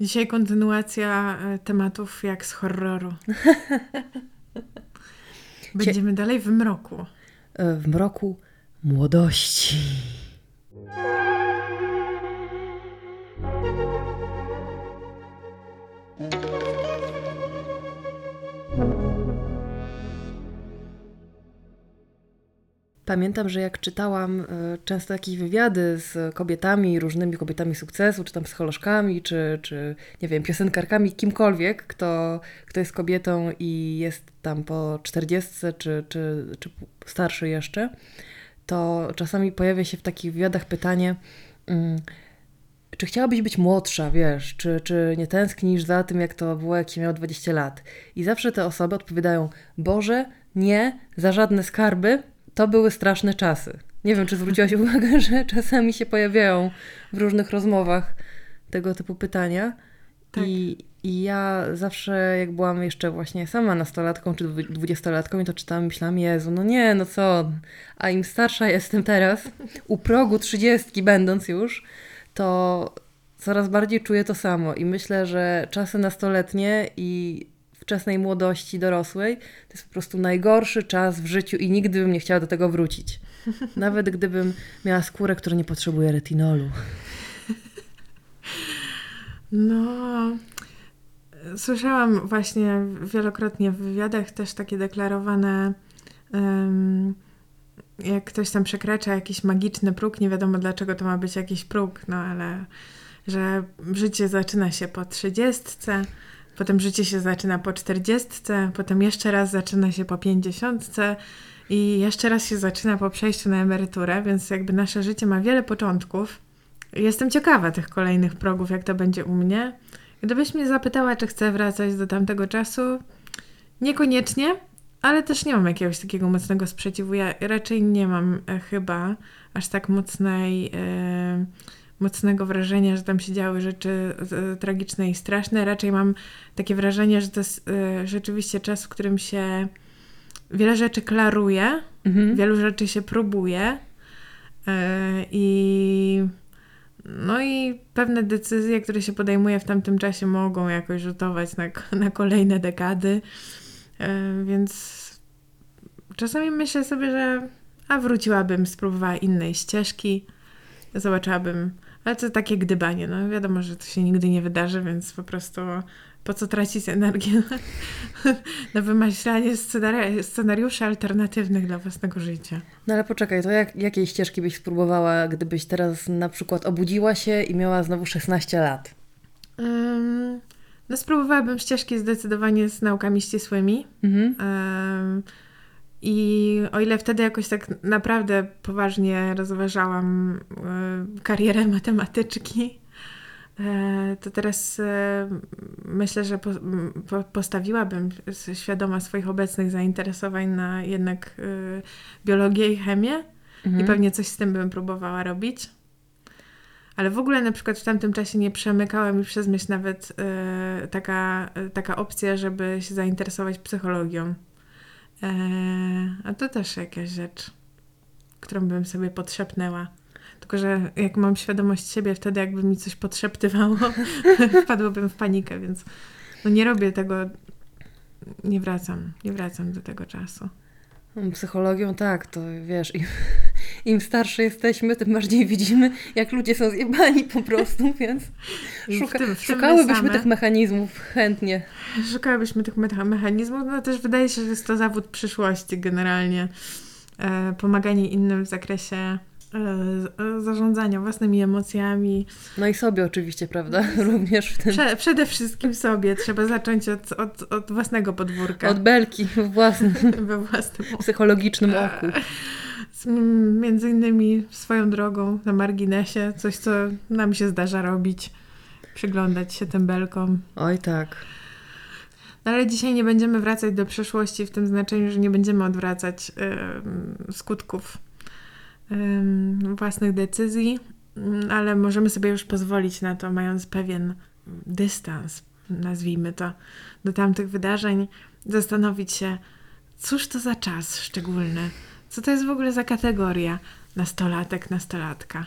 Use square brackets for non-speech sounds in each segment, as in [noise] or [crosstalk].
Dzisiaj kontynuacja e, tematów jak z horroru. [laughs] Będziemy dalej w mroku. E, w mroku młodości. Pamiętam, że jak czytałam e, często jakieś wywiady z kobietami, różnymi kobietami sukcesu, czy tam psycholożkami, czy, czy nie wiem, piosenkarkami, kimkolwiek, kto, kto jest kobietą i jest tam po czterdziestce, czy, czy, czy starszy jeszcze, to czasami pojawia się w takich wywiadach pytanie, mm, czy chciałabyś być młodsza, wiesz, czy, czy nie tęsknisz za tym, jak to było, jak się miał 20 lat? I zawsze te osoby odpowiadają, Boże, nie, za żadne skarby, to były straszne czasy. Nie wiem, czy zwróciłaś [laughs] uwagę, że czasami się pojawiają w różnych rozmowach tego typu pytania. Tak. I, I ja zawsze, jak byłam jeszcze właśnie sama nastolatką czy dwudziestolatką, to czytałam, myślałam, Jezu, no nie, no co. A im starsza jestem teraz, [laughs] u progu trzydziestki będąc już, to coraz bardziej czuję to samo. I myślę, że czasy nastoletnie i wczesnej młodości dorosłej, to jest po prostu najgorszy czas w życiu i nigdy bym nie chciała do tego wrócić. [laughs] Nawet gdybym miała skórę, która nie potrzebuje retinolu. No, słyszałam właśnie wielokrotnie w wywiadach też takie deklarowane, um, jak ktoś tam przekracza jakiś magiczny próg, nie wiadomo dlaczego to ma być jakiś próg, no ale że życie zaczyna się po trzydziestce, Potem życie się zaczyna po czterdziestce, potem jeszcze raz zaczyna się po pięćdziesiątce i jeszcze raz się zaczyna po przejściu na emeryturę, więc jakby nasze życie ma wiele początków. Jestem ciekawa tych kolejnych progów, jak to będzie u mnie. Gdybyś mnie zapytała, czy chcę wracać do tamtego czasu, niekoniecznie, ale też nie mam jakiegoś takiego mocnego sprzeciwu. Ja raczej nie mam e, chyba aż tak mocnej. Yy, mocnego wrażenia, że tam się działy rzeczy tragiczne i straszne. Raczej mam takie wrażenie, że to jest y, rzeczywiście czas, w którym się wiele rzeczy klaruje, mhm. wielu rzeczy się próbuje y, i no i pewne decyzje, które się podejmuje w tamtym czasie mogą jakoś rzutować na, [laughs] na kolejne dekady. Y, więc czasami myślę sobie, że a wróciłabym, spróbowała innej ścieżki, zobaczyłabym ale to takie gdybanie. No wiadomo, że to się nigdy nie wydarzy, więc po prostu po co tracić energię na wymyślanie scenari scenariuszy alternatywnych dla własnego życia. No ale poczekaj, to jak, jakiej ścieżki byś spróbowała, gdybyś teraz na przykład obudziła się i miała znowu 16 lat? Um, no spróbowałabym ścieżki zdecydowanie z naukami ścisłymi. Mhm. Um, i o ile wtedy jakoś tak naprawdę poważnie rozważałam y, karierę [laughs] matematyczki, y, to teraz y, myślę, że po, po, postawiłabym świadoma swoich obecnych zainteresowań na jednak biologię i chemię mhm. i pewnie coś z tym bym próbowała robić. Ale w ogóle na przykład w tamtym czasie nie przemykała mi przez myśl nawet taka, taka opcja, żeby się zainteresować psychologią. Eee, a to też jakaś rzecz, którą bym sobie podszepnęła. Tylko, że jak mam świadomość siebie, wtedy jakby mi coś podszeptywało, [laughs] wpadłabym w panikę, więc no nie robię tego, nie wracam, nie wracam do tego czasu. Psychologią tak, to wiesz, im, [laughs] im starsze jesteśmy, tym bardziej widzimy, jak ludzie są zjebani po prostu, [laughs] więc szuka, w tym, w szukałybyśmy tych mechanizmów chętnie. Szukałybyśmy tych mechanizmów, no też wydaje się, że jest to zawód przyszłości generalnie. E, pomaganie innym w zakresie zarządzania własnymi emocjami. No i sobie oczywiście, prawda? [laughs] Również w tym. Prze przede wszystkim sobie. Trzeba zacząć od, od, od własnego podwórka. Od belki w własnym, we własnym [laughs] psychologicznym e, oku. Między innymi swoją drogą na marginesie, coś co nam się zdarza robić. Przyglądać się tym belkom. Oj tak. No ale dzisiaj nie będziemy wracać do przeszłości w tym znaczeniu, że nie będziemy odwracać yy, skutków własnych decyzji, mm, ale możemy sobie już pozwolić na to, mając pewien dystans, nazwijmy to, do tamtych wydarzeń, zastanowić się, cóż to za czas szczególny, co to jest w ogóle za kategoria nastolatek, nastolatka,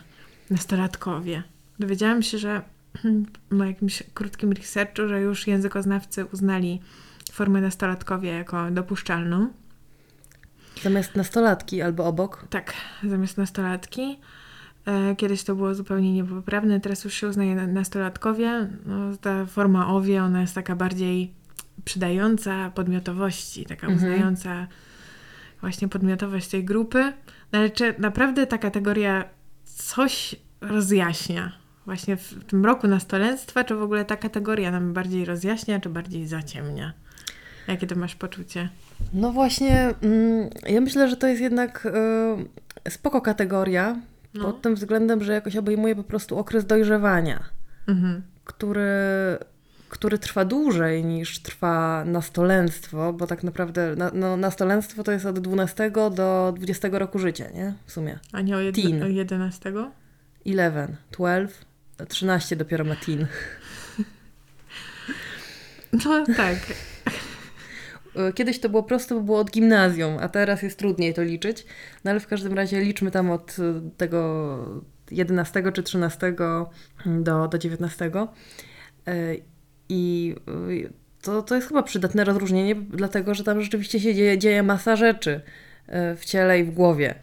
nastolatkowie. Dowiedziałam się, że [clears throat] po jakimś krótkim researchu, że już językoznawcy uznali formę nastolatkowie jako dopuszczalną. Zamiast nastolatki albo obok? Tak, zamiast nastolatki. E, kiedyś to było zupełnie niepoprawne, teraz już się uznaje nastolatkowie. No, ta forma owie, ona jest taka bardziej przydająca podmiotowości, taka mhm. uznająca właśnie podmiotowość tej grupy. No, ale czy naprawdę ta kategoria coś rozjaśnia? Właśnie w tym roku nastolenstwa, czy w ogóle ta kategoria nam bardziej rozjaśnia, czy bardziej zaciemnia? Jakie to masz poczucie? No właśnie, mm, ja myślę, że to jest jednak y, spoko kategoria, no. pod tym względem, że jakoś obejmuje po prostu okres dojrzewania, mhm. który, który trwa dłużej niż trwa nastolenstwo, bo tak naprawdę na, no, nastolenstwo to jest od 12 do 20 roku życia, nie? W sumie. A nie o, jed- teen. o 11? 11, 12, 13 dopiero ma teen. [laughs] No tak. E, kiedyś to było prosto, bo było od gimnazjum, a teraz jest trudniej to liczyć. No ale w każdym razie liczmy tam od e, tego 11 czy 13 do, do 19. E, I to, to jest chyba przydatne rozróżnienie, dlatego że tam rzeczywiście się dzieje, dzieje masa rzeczy w ciele i w głowie.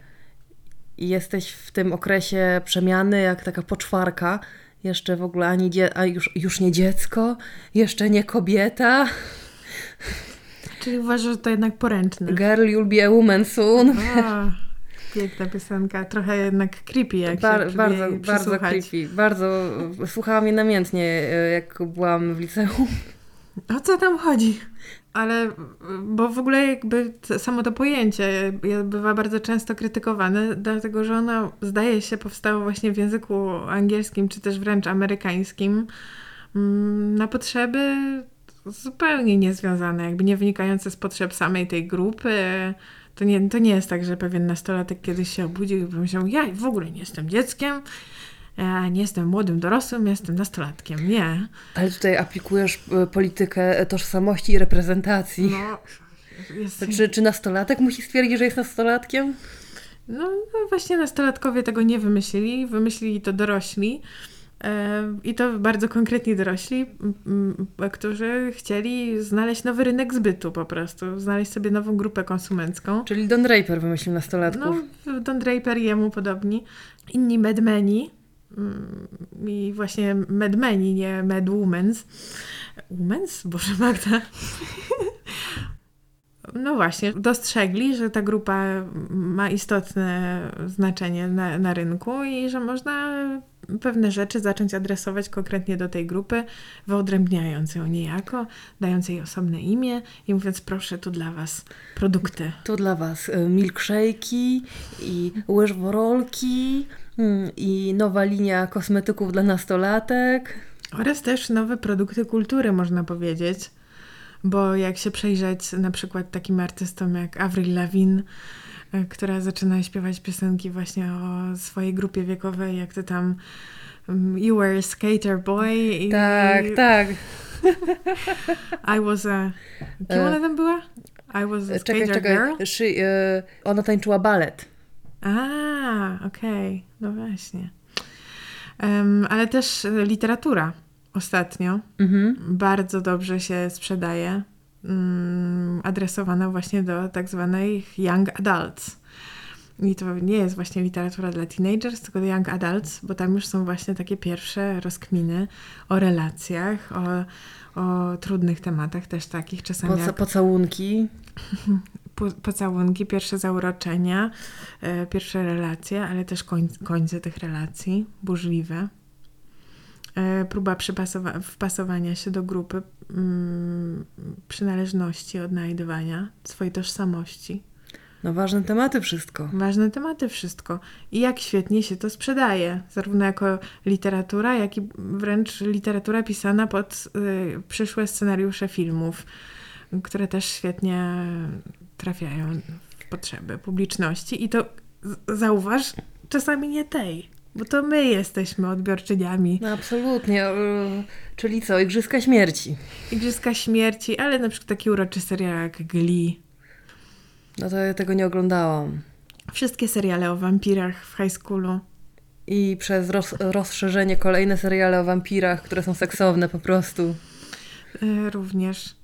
I jesteś w tym okresie przemiany jak taka poczwarka. Jeszcze w ogóle ani dzie- a już, już nie dziecko, jeszcze nie kobieta. [laughs] Czyli uważasz, że to jednak poręczne. Girl, you'll be a woman soon. A, piękna piosenka. Trochę jednak creepy, jak Bar się Bardzo, bardzo creepy. Bardzo, słuchałam jej namiętnie, e, jak byłam w liceum. O co tam chodzi? Ale, bo w ogóle jakby samo to pojęcie bywa bardzo często krytykowane, dlatego że ono zdaje się powstało właśnie w języku angielskim, czy też wręcz amerykańskim mm, na potrzeby zupełnie niezwiązane, jakby nie wynikające z potrzeb samej tej grupy. To nie, to nie jest tak, że pewien nastolatek kiedyś się obudził i pomyślał, ja w ogóle nie jestem dzieckiem, ja nie jestem młodym dorosłym, jestem nastolatkiem. Nie. Ale tutaj aplikujesz e, politykę tożsamości i reprezentacji. No, jest... czy, czy nastolatek musi stwierdzić, że jest nastolatkiem? No, no właśnie nastolatkowie tego nie wymyślili, wymyślili to dorośli. I to bardzo konkretni dorośli, którzy chcieli znaleźć nowy rynek zbytu po prostu, znaleźć sobie nową grupę konsumencką. Czyli Don Draper wymyślił nastolatków. No, Don Draper jemu podobni. Inni medmeni i właśnie medmeni, nie medwomens. Womens? Boże Magda. No właśnie, dostrzegli, że ta grupa ma istotne znaczenie na, na rynku i że można pewne rzeczy zacząć adresować konkretnie do tej grupy, wyodrębniając ją niejako, dając jej osobne imię i mówiąc, proszę, tu dla Was produkty. Tu dla Was y, milkshake'i i łyżworolki mm, i nowa linia kosmetyków dla nastolatek. Oraz też nowe produkty kultury, można powiedzieć. Bo jak się przejrzeć na przykład takim artystom jak Avril Lavigne, E, która zaczyna śpiewać piosenki właśnie o swojej grupie wiekowej, jak to tam um, You were a skater boy. I, tak, tak. [laughs] I was a... Kim ona tam była? I was a czekaj, skater czekaj. girl? She, y, ona tańczyła balet. A, okej. Okay. No właśnie. Um, ale też literatura ostatnio mhm. bardzo dobrze się sprzedaje. Mm, adresowana właśnie do tak zwanych young adults. I to nie jest właśnie literatura dla teenagers, tylko do young adults, bo tam już są właśnie takie pierwsze rozkminy o relacjach, o, o trudnych tematach też takich czasami. Poca jak... Pocałunki. [laughs] Po, pocałunki, pierwsze zauroczenia, e, pierwsze relacje, ale też koń, końce tych relacji, burzliwe. E, próba wpasowania się do grupy, mm, przynależności, odnajdywania swojej tożsamości. No ważne tematy wszystko. Ważne tematy wszystko. I jak świetnie się to sprzedaje, zarówno jako literatura, jak i wręcz literatura pisana pod y, przyszłe scenariusze filmów, które też świetnie trafiają w potrzeby publiczności. I to zauważ, czasami nie tej. Bo to my jesteśmy odbiorczyniami. No absolutnie. Czyli co? Igrzyska Śmierci. Igrzyska Śmierci, ale na przykład taki uroczy serial jak Glee. No to ja tego nie oglądałam. Wszystkie seriale o wampirach w high schoolu. I przez roz, rozszerzenie kolejne seriale o wampirach, które są seksowne po prostu. Yy, również.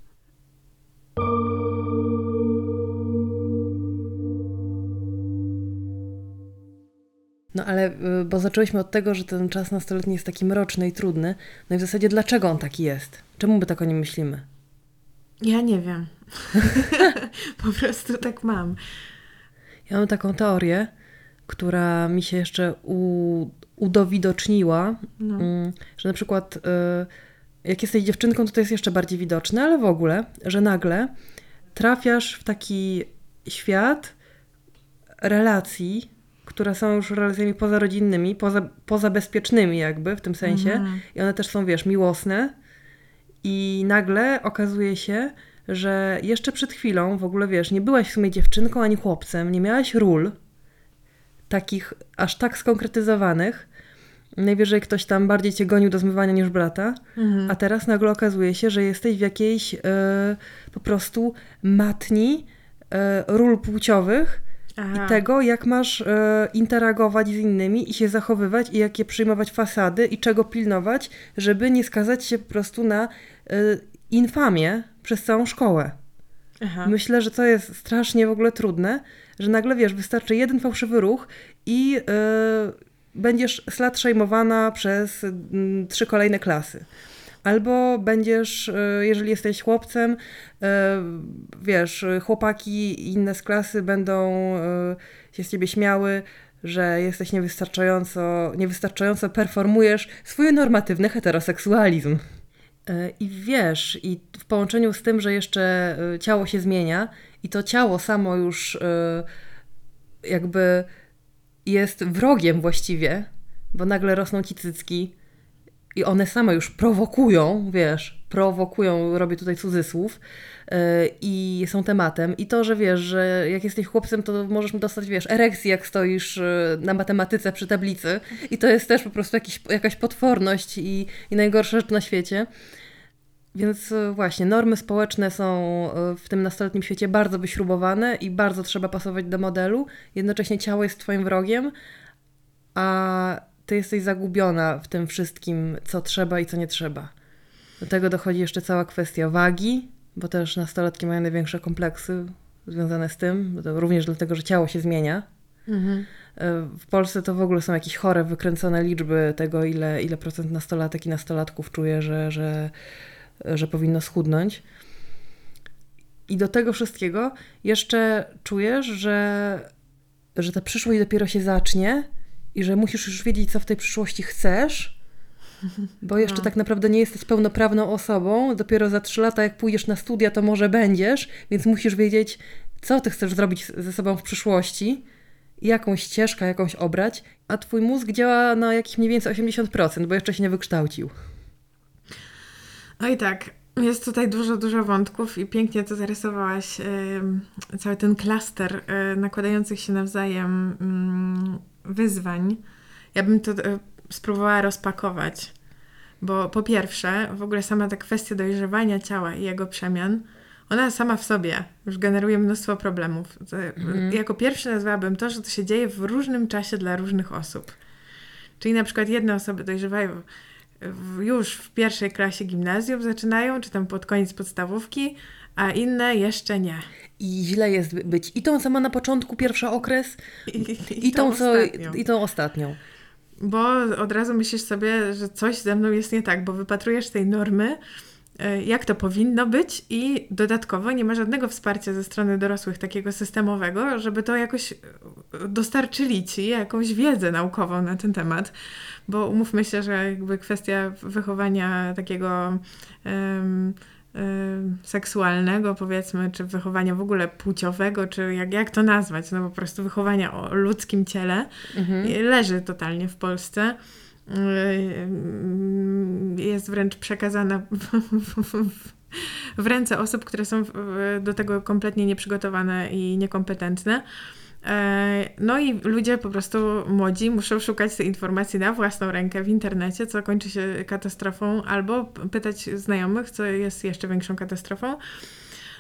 No ale, y, bo zaczęłyśmy od tego, że ten czas nastoletni jest taki mroczny i trudny. No i w zasadzie dlaczego on taki jest? Czemu my tak o nim myślimy? Ja nie wiem. [laughs] po prostu tak mam. Ja mam taką teorię, która mi się jeszcze u, udowidoczniła, no. Mm, że na przykład y, jak jesteś dziewczynką, to to jest jeszcze bardziej widoczne, ale w ogóle, że nagle trafiasz w taki świat relacji, które są już relacjami pozarodzinnymi, poza, pozabezpiecznymi jakby w tym sensie. Mhm. I one też są, wiesz, miłosne. I nagle okazuje się, że jeszcze przed chwilą w ogóle, wiesz, nie byłaś w sumie dziewczynką ani chłopcem, nie miałaś ról takich aż tak skonkretyzowanych. Najwyżej ktoś tam bardziej cię gonił do zmywania niż brata, mhm. a teraz nagle okazuje się, że jesteś w jakiejś y, po prostu matni y, ról płciowych, Aha. i tego, jak masz e, interagować z innymi i się zachowywać, i jakie przyjmować fasady, i czego pilnować, żeby nie skazać się po prostu na e, infamię przez całą szkołę. Aha. Myślę, że to jest strasznie w ogóle trudne, że nagle wiesz, wystarczy jeden fałszywy ruch i e, będziesz slat szejmowana przez m, trzy kolejne klasy. Albo będziesz, e, jeżeli jesteś chłopcem, e, wiesz, chłopaki inne z klasy będą e, się z ciebie śmiały, że jesteś niewystarczająco, niewystarczająco performujesz swój normatywny heteroseksualizm. I wiesz, i w połączeniu z tym, że jeszcze ciało się zmienia i to ciało samo już jakby jest wrogiem właściwie, bo nagle rosną ci cycki, i one same już prowokują, wiesz, prowokują, robię tutaj cudzysłów, yy, i są tematem. I to, że wiesz, że jak jesteś chłopcem, to możesz dostać, wiesz, erekcji, jak stoisz yy, na matematyce przy tablicy. I to jest też po prostu jakiś, jakaś potworność i, i najgorsza rzecz na świecie. Więc yy, właśnie, normy społeczne są w tym nastoletnim świecie bardzo wyśrubowane i bardzo trzeba pasować do modelu. Jednocześnie ciało jest twoim wrogiem, a ty jesteś zagubiona w tym wszystkim, co trzeba i co nie trzeba. Do tego dochodzi jeszcze cała kwestia wagi, bo też nastolatki mają największe kompleksy związane z tym, również dlatego, że ciało się zmienia. Mhm. W Polsce to w ogóle są jakieś chore, wykręcone liczby tego, ile, ile procent nastolatek i nastolatków czuje, że, że, że powinno schudnąć. I do tego wszystkiego jeszcze czujesz, że, że ta przyszłość dopiero się zacznie i że musisz już wiedzieć, co w tej przyszłości chcesz, bo jeszcze no. tak naprawdę nie jesteś pełnoprawną osobą. Dopiero za trzy lata, jak pójdziesz na studia, to może będziesz, więc musisz wiedzieć, co ty chcesz zrobić ze sobą w przyszłości, jakąś ścieżkę, jakąś obrać, a twój mózg działa na jakieś mniej więcej 80%, bo jeszcze się nie wykształcił. No i tak, jest tutaj dużo, dużo wątków i pięknie to zarysowałaś. Yy, cały ten klaster yy, nakładających się nawzajem yy, wyzwań, ja bym to e, spróbowała rozpakować. Bo po pierwsze, w ogóle sama ta kwestia dojrzewania ciała i jego przemian, ona sama w sobie już generuje mnóstwo problemów. Mm. Jako pierwsze nazwałabym to, że to się dzieje w różnym czasie dla różnych osób. Czyli na przykład jedne osoby dojrzewają już w pierwszej klasie gimnazjum zaczynają, czy tam pod koniec podstawówki, a inne jeszcze nie. I źle jest być. I tą, co ma na początku pierwszy okres, i, i, i tą, tą co, i tą ostatnią. Bo od razu myślisz sobie, że coś ze mną jest nie tak, bo wypatrujesz tej normy, e, jak to powinno być i dodatkowo nie ma żadnego wsparcia ze strony dorosłych takiego systemowego, żeby to jakoś e, dostarczyli ci jakąś wiedzę naukową na ten temat, bo umówmy się, że jakby kwestia wychowania takiego um, seksualnego, powiedzmy, czy wychowania w ogóle płciowego, czy jak, jak to nazwać, no po prostu wychowania o ludzkim ciele, mhm. leży totalnie w Polsce. Jest wręcz przekazana w ręce osób, które są do tego kompletnie nieprzygotowane i niekompetentne. E, no i ludzie po prostu młodzi muszą szukać tej informacji na własną rękę w internecie, co kończy się katastrofą, albo pytać znajomych, co jest jeszcze większą katastrofą.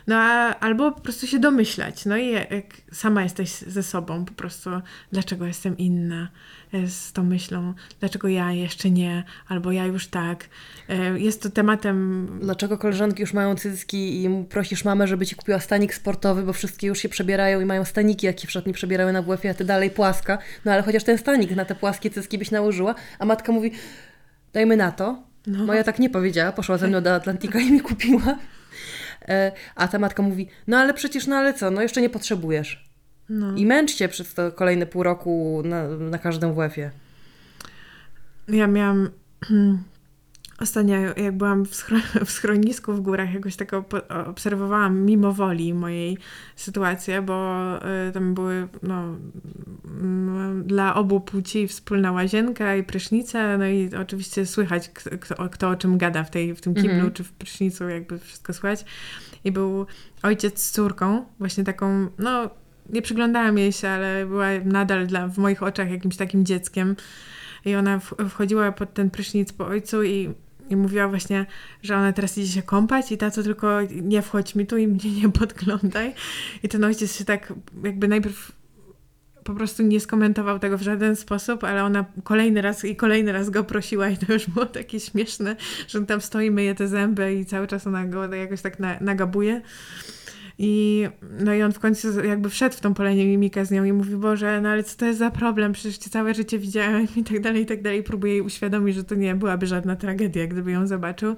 No a, albo po prostu się domyślać. No i jak sama jesteś ze sobą, po prostu dlaczego jestem inna e, z tą myślą, dlaczego ja jeszcze nie, albo ja już tak. E, jest to tematem. Dlaczego koleżanki już mają cycki i prosisz mamę, żeby ci kupiła stanik sportowy, bo wszystkie już się przebierają i mają staniki, jakie w szatni przebierały na WF, a ty dalej płaska. No ale chociaż ten stanik na te płaskie cycki byś nałożyła, a matka mówi, dajmy na to. No. Moja tak nie powiedziała, poszła ze mną do Atlantika i mi kupiła. E, a ta matka mówi, no ale przecież, no ale co, no jeszcze nie potrzebujesz. No. I męczcie przez to kolejne pół roku na, na każdym WF-ie. Ja miałam [clears throat] Ostatnio, jak byłam w, schron- w schronisku w górach, jakoś tak obserwowałam mimo woli mojej sytuację, bo y, tam były no, y, dla obu płci wspólna łazienka i prysznica, no i oczywiście słychać, kto, kto o czym gada w, tej, w tym kiblu mm -hmm. czy w prysznicu, jakby wszystko słychać. I był ojciec z córką, właśnie taką, no nie przyglądałam jej się, ale była nadal dla, w moich oczach jakimś takim dzieckiem. I ona wchodziła pod ten prysznic po ojcu i i mówiła właśnie, że ona teraz idzie się kąpać i tato tylko nie wchodź mi tu i mnie nie podglądaj. I ten ojciec się tak jakby najpierw po prostu nie skomentował tego w żaden sposób, ale ona kolejny raz i kolejny raz go prosiła i to już było takie śmieszne, że on tam stoi, myje te zęby i cały czas ona go jakoś tak na, nagabuje. I, no i on w końcu jakby wszedł w tą polemikę z nią i mówi, Boże, no ale co to jest za problem, przecież cię całe życie widziałem i tak dalej, i tak dalej. Próbuje jej uświadomić, że to nie byłaby żadna tragedia, gdyby ją zobaczył.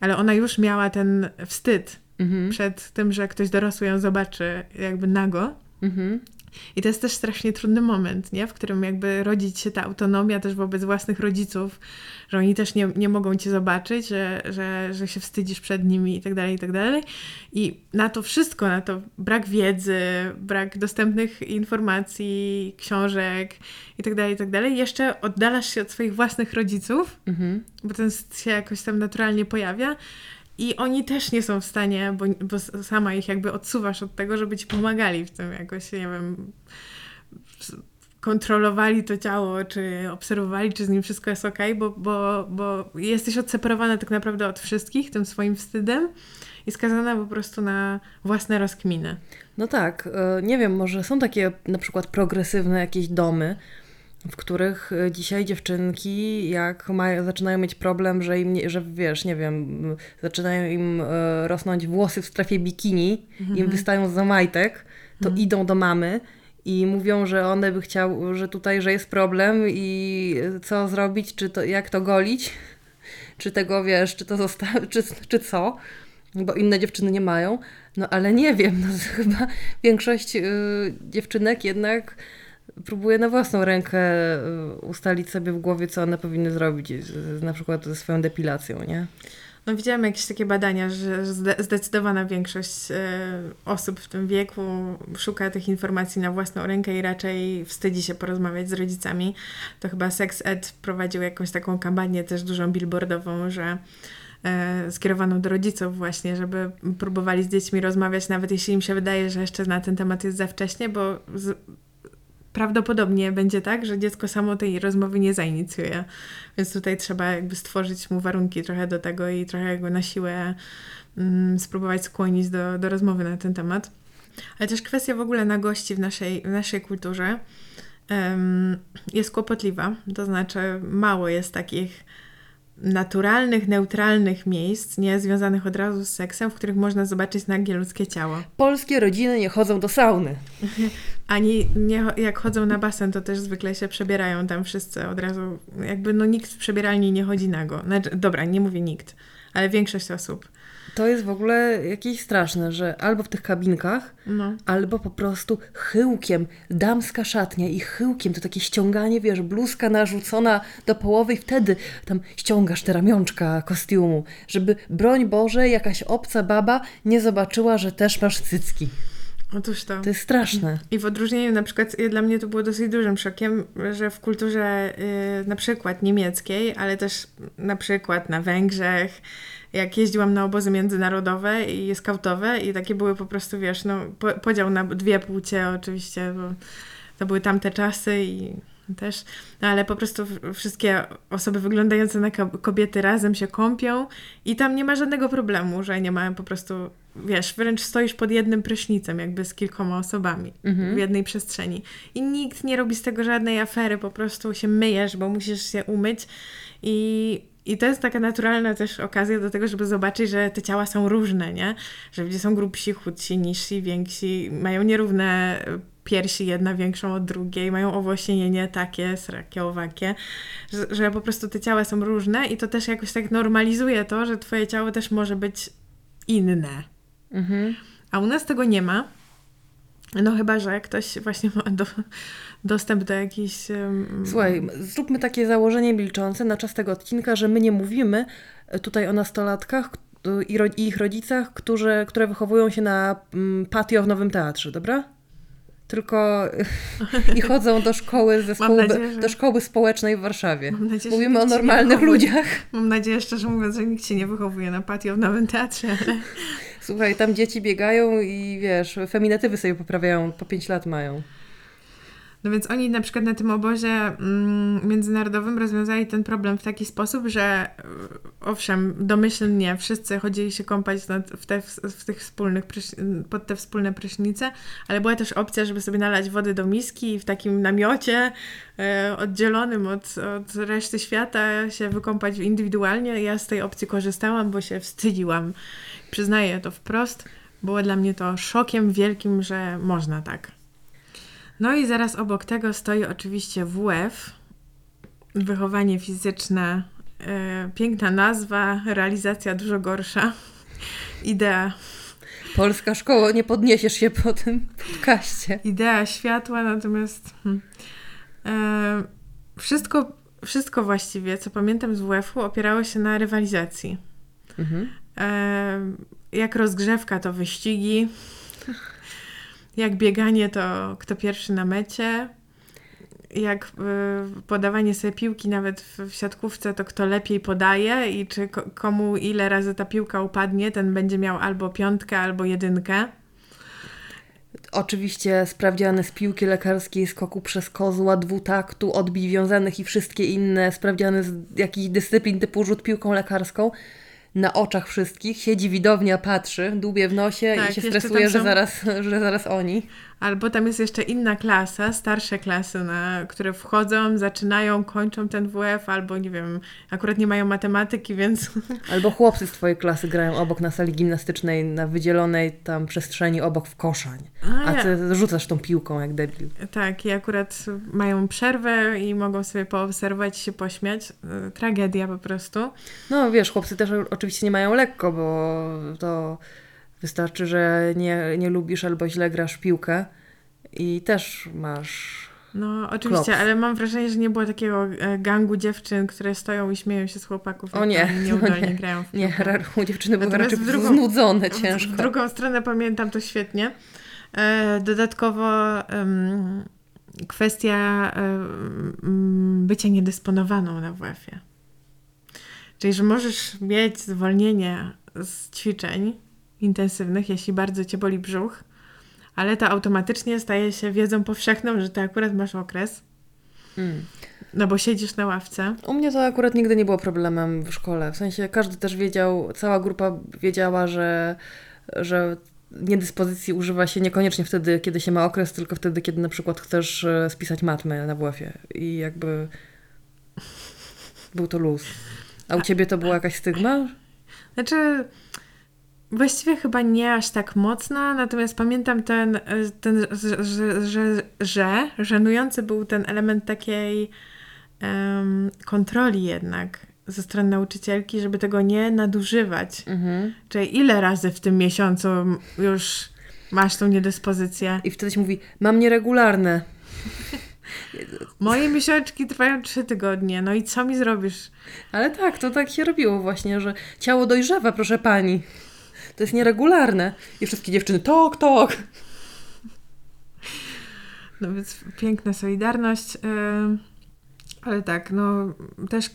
Ale ona już miała ten wstyd mhm. przed tym, że ktoś dorosły ją zobaczy jakby nago. Mhm. I to jest też strasznie trudny moment, nie? w którym jakby rodzić się ta autonomia też wobec własnych rodziców, że oni też nie, nie mogą cię zobaczyć, że, że, że się wstydzisz przed nimi i tak dalej, i tak dalej. I na to wszystko, na to brak wiedzy, brak dostępnych informacji, książek i tak dalej, i tak dalej, jeszcze oddalasz się od swoich własnych rodziców, mhm. bo ten się jakoś tam naturalnie pojawia i oni też nie są w stanie, bo, bo sama ich jakby odsuwasz od tego, żeby ci pomagali w tym jakoś, nie wiem, kontrolowali to ciało, czy obserwowali, czy z nim wszystko jest ok, bo, bo, bo jesteś odseparowana tak naprawdę od wszystkich tym swoim wstydem i skazana po prostu na własne rozkminy. No tak, e, nie wiem, może są takie na przykład progresywne jakieś domy, w których e, dzisiaj dziewczynki, jak mają, zaczynają mieć problem, że im, nie, że wiesz, nie wiem, zaczynają im e, rosnąć włosy w strefie bikini, mhm. im wystają za majtek, to mhm. idą do mamy i mówią, że one by chciały, że tutaj, że jest problem i co zrobić, czy to, jak to golić, czy tego, wiesz, czy to zostawić, czy, czy co, bo inne dziewczyny nie mają. No ale nie wiem, no [laughs] chyba większość y, dziewczynek jednak próbuję na własną rękę y, ustalić sobie w głowie, co one powinny zrobić, na przykład ze swoją depilacją, nie? No widziałam jakieś takie badania, że zdecydowana większość e, osób w tym wieku szuka tych informacji na własną rękę i raczej wstydzi się porozmawiać z rodzicami. To chyba Sex Ed prowadził jakąś taką kampanię też dużą billboardową, że skierowaną do rodziców właśnie, żeby próbowali z dziećmi rozmawiać, nawet jeśli im się wydaje, że jeszcze na ten temat jest za wcześnie, bo z, prawdopodobnie będzie tak, że dziecko samo tej rozmowy nie zainicjuje. Więc tutaj trzeba jakby stworzyć mu warunki trochę do tego i trochę go na siłę mm, spróbować skłonić do, do rozmowy na ten temat. Ale też kwestia w ogóle nagości w naszej, w naszej kulturze um, jest kłopotliwa. To znaczy, mało jest takich naturalnych, neutralnych miejsc, nie związanych od razu z seksem, w których można zobaczyć nagie ludzkie ciało. Polskie rodziny nie chodzą do sauny. [laughs] Ani nie, jak chodzą na basen, to też zwykle się przebierają tam wszyscy od razu. Jakby no nikt w przebieralni nie chodzi nago. Znaczy, dobra, nie mówię nikt, ale większość osób. To jest w ogóle jakieś straszne, że albo w tych kabinkach, no. albo po prostu chyłkiem, damska szatnia i chyłkiem, to takie ściąganie, wiesz, bluzka narzucona do połowy i wtedy tam ściągasz te ramionczka kostiumu, żeby broń Boże jakaś obca baba nie zobaczyła, że też masz cycki. Otóż to. To jest straszne. I w odróżnieniu na przykład, dla mnie to było dosyć dużym szokiem, że w kulturze yy, na przykład niemieckiej, ale też na przykład na Węgrzech, jak jeździłam na obozy międzynarodowe i skautowe i takie były po prostu, wiesz, no, podział na dwie płcie oczywiście, bo to były tamte czasy i też, no ale po prostu wszystkie osoby wyglądające na kobiety razem się kąpią i tam nie ma żadnego problemu, że nie ma po prostu, wiesz, wręcz stoisz pod jednym prysznicem, jakby z kilkoma osobami mhm. w jednej przestrzeni. I nikt nie robi z tego żadnej afery, po prostu się myjesz, bo musisz się umyć i i to jest taka naturalna też okazja do tego, żeby zobaczyć, że te ciała są różne, nie? Że ludzie są grubsi, chudsi, niżsi, więksi, mają nierówne piersi, jedna większą od drugiej, mają owłosienie takie, srakie, owakie, że, że po prostu te ciała są różne i to też jakoś tak normalizuje to, że twoje ciało też może być inne. Mhm. A u nas tego nie ma. No chyba, że ktoś właśnie ma do, dostęp do jakichś... Um... Słuchaj, zróbmy takie założenie milczące na czas tego odcinka, że my nie mówimy e, tutaj o nastolatkach i, ro i ich rodzicach, którzy, które wychowują się na mm, patio w Nowym Teatrze, dobra? tylko i chodzą do szkoły, zespołu, nadzieję, że... do szkoły społecznej w Warszawie. Nadzieję, Mówimy o normalnych ludziach. Mam nadzieję, szczerze mówiąc, że nikt się nie wychowuje na patio w Nowym Teatrze. Słuchaj, tam dzieci biegają i wiesz, feminatywy sobie poprawiają, po 5 lat mają. No więc oni na przykład na tym obozie mm, międzynarodowym rozwiązali ten problem w taki sposób, że e, owszem, domyślnie wszyscy chodzili się kąpać w, te, w tych wspólnych, pod te wspólne prysznice, ale była też opcja, żeby sobie nalać wody do miski i w takim namiocie e, oddzielonym od, od reszty świata się wykąpać indywidualnie. Ja z tej opcji korzystałam, bo się wstydziłam. Przyznaję to wprost. Było dla mnie to szokiem wielkim, że można tak. No i zaraz obok tego stoi oczywiście WF, wychowanie fizyczne, e, piękna nazwa, realizacja dużo gorsza, [laughs] idea. Polska szkoła, nie podniesiesz się po tym podcaście. Idea światła, natomiast hmm, e, wszystko, wszystko właściwie, co pamiętam z WF-u, opierało się na rywalizacji. Mhm. E, jak rozgrzewka to wyścigi, jak bieganie to kto pierwszy na mecie, jak y, podawanie sobie piłki nawet w, w, siatkówce, to kto lepiej podaje i czy komu ile razy ta piłka upadnie, ten będzie miał albo piątkę, albo jedynkę. Oczywiście sprawdziane z piłki lekarskiej, skoku przez kozła, dwutaktu, odbij wiązanych i wszystkie inne sprawdziane z jakichś dyscyplin typu rzut piłką lekarską na oczach wszystkich, siedzi widownia, patrzy, dłubie w nosie tak, i się stresuje, są... że, zaraz, [laughs] że zaraz oni. Albo tam jest jeszcze inna klasa, starsze klasy, na, które wchodzą, zaczynają, kończą ten WF, albo nie wiem, akurat nie mają matematyki, więc... [laughs] Albo chłopcy z twojej klasy grają obok na sali gimnastycznej, na wydzielonej tam przestrzeni obok w koszań. A, a ty ja. rzucasz tą piłką jak debil. Tak, i akurat mają przerwę i mogą sobie poobserwować się pośmiać. E, tragedia po prostu. No wiesz, chłopcy też oczywiście nie mają lekko, bo to Wystarczy, że nie, nie lubisz albo źle grasz piłkę i też masz. No, oczywiście, ale mam wrażenie, że nie było takiego e, gangu dziewczyn, które stoją i śmieją się z chłopaków. O nie, nieudolnie [laughs] nie, grają. W nie, u dziewczyny były raczej w drugą, znudzone ciężko. W drugą stronę pamiętam to świetnie. E, dodatkowo um, kwestia um, bycia niedysponowaną na WF-ie. Czyli, że możesz mieć zwolnienie z ćwiczeń, intensywnych, jeśli bardzo cię boli brzuch, ale to automatycznie staje się wiedzą powszechną, że ty akurat masz okres. Mm. No bo siedzisz na ławce. U mnie to akurat nigdy nie było problemem w szkole. W sensie każdy też wiedział, cała grupa wiedziała, że, że niedyspozycji używa się niekoniecznie wtedy, kiedy się ma okres, tylko wtedy, kiedy na przykład chcesz e, spisać matmę na WF-ie. I jakby był to luz. A u ciebie to była jakaś stygma? Znaczy, Właściwie chyba nie aż tak mocna, natomiast pamiętam ten, ten że, że, że, że żenujący był ten element takiej um, kontroli jednak ze strony nauczycielki, żeby tego nie nadużywać. Mhm. Czyli ile razy w tym miesiącu już masz tą niedyspozycję? I wtedy się mówi, mam nieregularne. [laughs] Moje miesiączki trwają trzy tygodnie, no i co mi zrobisz? Ale tak, to tak się robiło właśnie, że ciało dojrzewa, proszę pani. To jest nieregularne. I wszystkie dziewczyny, tok, tok. No więc piękna solidarność. Ale tak, no też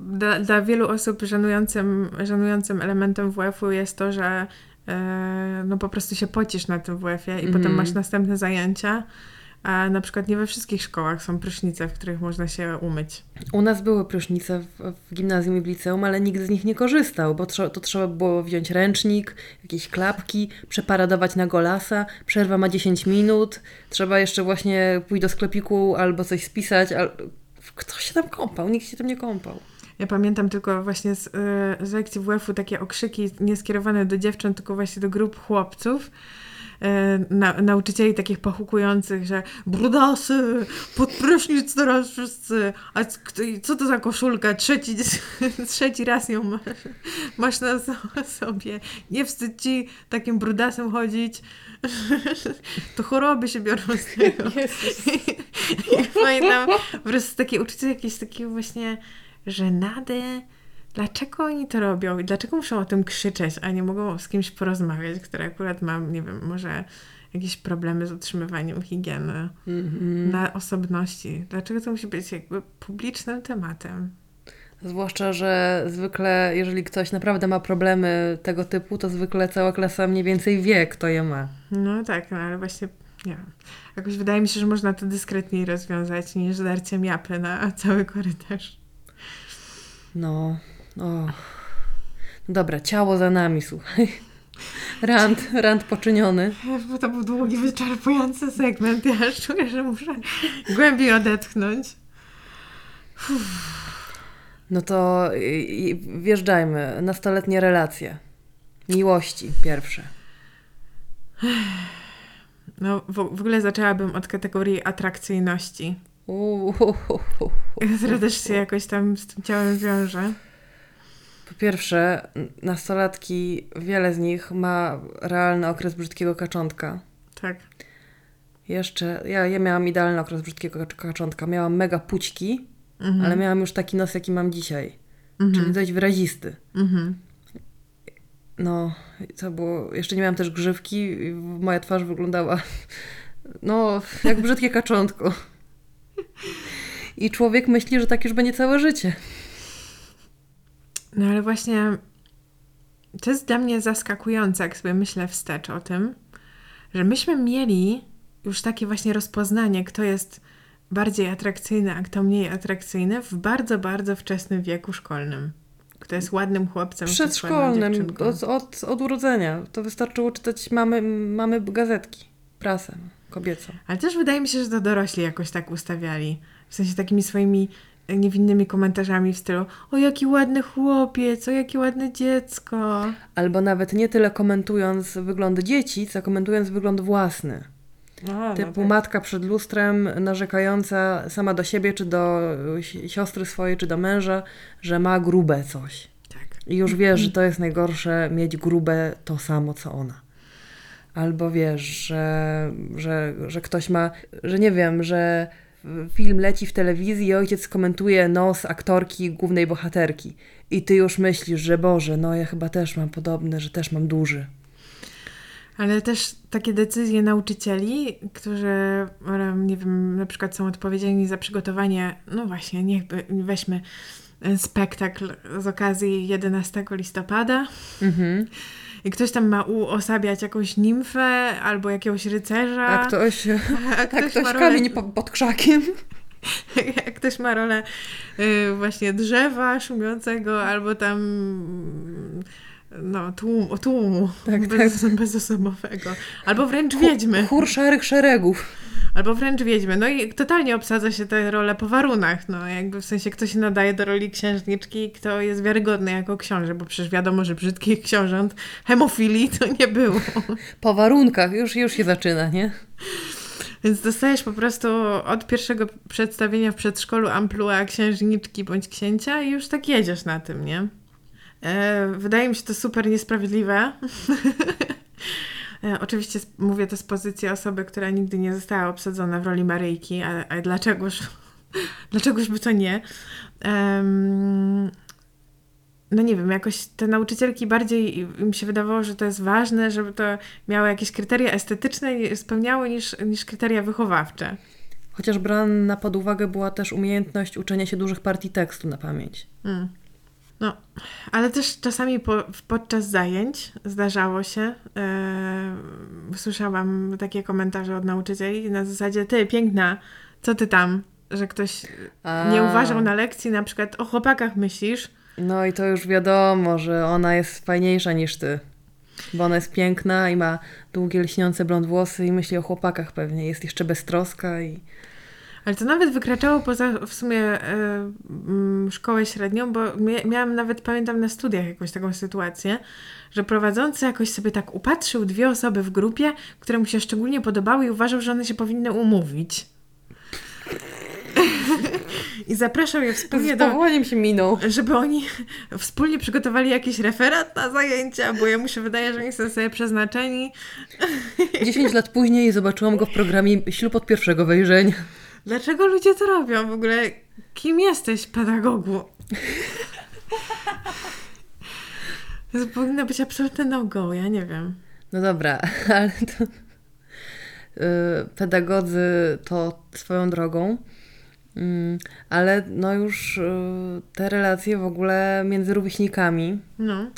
dla, dla wielu osób żenującym, żenującym elementem WF-u jest to, że e, no po prostu się pocisz na tym WF-ie i mm. potem masz następne zajęcia a na przykład nie we wszystkich szkołach są prysznice, w których można się umyć. U nas były prysznice w, w gimnazjum i w liceum, ale nikt z nich nie korzystał, bo trze- to trzeba było wziąć ręcznik, jakieś klapki, przeparadować na golasa, przerwa ma 10 minut, trzeba jeszcze właśnie pójść do sklepiku albo coś spisać. Al... Kto się tam kąpał? Nikt się tam nie kąpał. Ja pamiętam tylko właśnie z, y, z lekcji WF-u takie okrzyki nie skierowane do dziewcząt, tylko właśnie do grup chłopców. Y, Na, nauczycieli takich pochukujących, że brudasy, pod prysznic teraz wszyscy, a co to za koszulka, trzeci, [laughs] trzeci raz ją masz, masz na so- sobie, nie wstyd ci takim brudasem chodzić, [laughs] to choroby się biorą z [laughs] tego. I pamiętam po prostu takie uczucie jakieś takiego właśnie żenady. Dlaczego oni to robią i dlaczego muszą o tym krzyczeć, a nie mogą z kimś porozmawiać, który akurat ma, nie wiem, może jakieś problemy z utrzymywaniem higieny Mhm. na osobności. Dlaczego to musi być jakby publicznym tematem? Zwłaszcza, że zwykle, jeżeli ktoś naprawdę ma problemy tego typu, to zwykle cała klasa mniej więcej wie, kto je ma. No tak, no ale właśnie, nie wiem. Jakoś wydaje mi się, że można to dyskretniej rozwiązać niż darciem japy na cały korytarz. No. No Dobra, ciało za nami, słuchaj. Rand, rand poczyniony. To był długi, wyczerpujący segment. Ja aż czuję, że muszę głębiej odetchnąć. No to wjeżdżajmy. Nastoletnie relacje. Miłości pierwsze. No, w, w ogóle zaczęłabym od kategorii atrakcyjności, też się jakoś tam z tym ciałem wiąże. Po pierwsze, nastolatki, wiele z nich ma realny okres brzydkiego kaczątka. Tak. Jeszcze, ja, ja miałam idealny okres brzydkiego kacz- kaczątka. Miałam mega pućki, Mhm. ale miałam już taki nos, jaki mam dzisiaj. Mhm. Czyli dość wyrazisty. Mhm. No, to było. Jeszcze nie miałam też grzywki, i moja twarz wyglądała. No, jak brzydkie kaczątko. [laughs] I człowiek myśli, że tak już będzie całe życie. No ale właśnie to jest dla mnie zaskakujące, jak sobie myślę wstecz o tym, że myśmy mieli już takie właśnie rozpoznanie, kto jest bardziej atrakcyjny, a kto mniej atrakcyjny w bardzo, bardzo wczesnym wieku szkolnym. Kto jest ładnym chłopcem, Przedszkolnym, od, od, od urodzenia. To wystarczyło czytać mamy, mamy gazetki, prasę kobiecą. Ale też wydaje mi się, że to dorośli jakoś tak ustawiali. W sensie takimi swoimi niewinnymi komentarzami w stylu o jaki ładny chłopiec, o jakie ładne dziecko. Albo nawet nie tyle komentując wygląd dzieci, co komentując wygląd własny. A, Typu matka przed lustrem narzekająca sama do siebie, czy do si- siostry swojej, czy do męża, że ma grube coś. Tak. I już wiesz, że [laughs] to jest najgorsze mieć grube to samo, co ona. Albo wiesz, że, że, że ktoś ma, że nie wiem, że film leci w telewizji i ojciec komentuje nos aktorki głównej bohaterki. I ty już myślisz, że Boże, no ja chyba też mam podobne, że też mam duży. Ale też takie decyzje nauczycieli, którzy, nie wiem, na przykład są odpowiedzialni za przygotowanie, no właśnie, niechby weźmy e, spektakl z okazji 11 listopada Mhm. I ktoś tam ma uosabiać jakąś nimfę albo jakiegoś rycerza. A ktoś, [laughs] a a ktoś ktoś ma rolę- kamień po, pod krzakiem. [laughs] jak ktoś ma rolę y, właśnie drzewa szumiącego albo tam no, tłum, tłumu Tak, bez, [laughs] bezosobowego. Albo wręcz wiedźmy. Chór szarych szeregów. Albo wręcz wiedźmy. No i totalnie obsadza się tę rolę po warunach. No jakby w sensie kto się nadaje do roli księżniczki i kto jest wiarygodny jako książę, bo przecież wiadomo, że brzydkich książąt hemofilii to nie było. Po warunkach już, już się zaczyna, nie? Więc dostajesz po prostu od pierwszego przedstawienia w przedszkolu amplua księżniczki bądź księcia i już tak jedziesz na tym, nie? E, wydaje mi się to super niesprawiedliwe. [laughs] e, oczywiście mówię to z pozycji osoby, która nigdy nie została obsadzona w roli Maryjki, a, a dlaczegoż, [laughs] dlaczegoż by to nie? Em, no nie wiem, jakoś te nauczycielki bardziej im się wydawało, że to jest ważne, żeby to miało jakieś kryteria estetyczne i spełniało niż, niż kryteria wychowawcze. Chociaż brana pod uwagę była też umiejętność uczenia się dużych partii tekstu na pamięć. Mm. No, ale też czasami po, podczas zajęć zdarzało się, e, słyszałam takie komentarze od nauczycieli na zasadzie, ty, piękna, co ty tam? Że ktoś A. nie uważał na lekcji, na przykład o chłopakach myślisz, No i to już wiadomo, że ona jest fajniejsza niż ty. Bo ona jest piękna i ma długie, lśniące blond włosy i myśli o chłopakach pewnie. Jest jeszcze beztroska i... Ale to nawet wykraczało poza w sumie mm, szkołę średnią, bo mia- miałam nawet, pamiętam na studiach jakąś taką sytuację, że prowadzący jakoś sobie tak upatrzył dwie osoby w grupie, które mu się szczególnie podobały i uważał, że one się powinny umówić. I zapraszał je wspólnie Z do, powołaniem się minął. żeby oni wspólnie przygotowali jakiś referat na zajęcia, bo jemu się wydaje, że oni są sobie przeznaczeni. 10 lat później zobaczyłam go w programie Ślub od pierwszego wejrzenia. Dlaczego ludzie to robią w ogóle? Kim jesteś, pedagogu? To powinno być absolutne no-go, ja nie wiem. No dobra, [laughs] ale to... y, Pedagodzy to swoją drogą, Mm, ale no już y, te relacje w ogóle między rówieśnikami, No.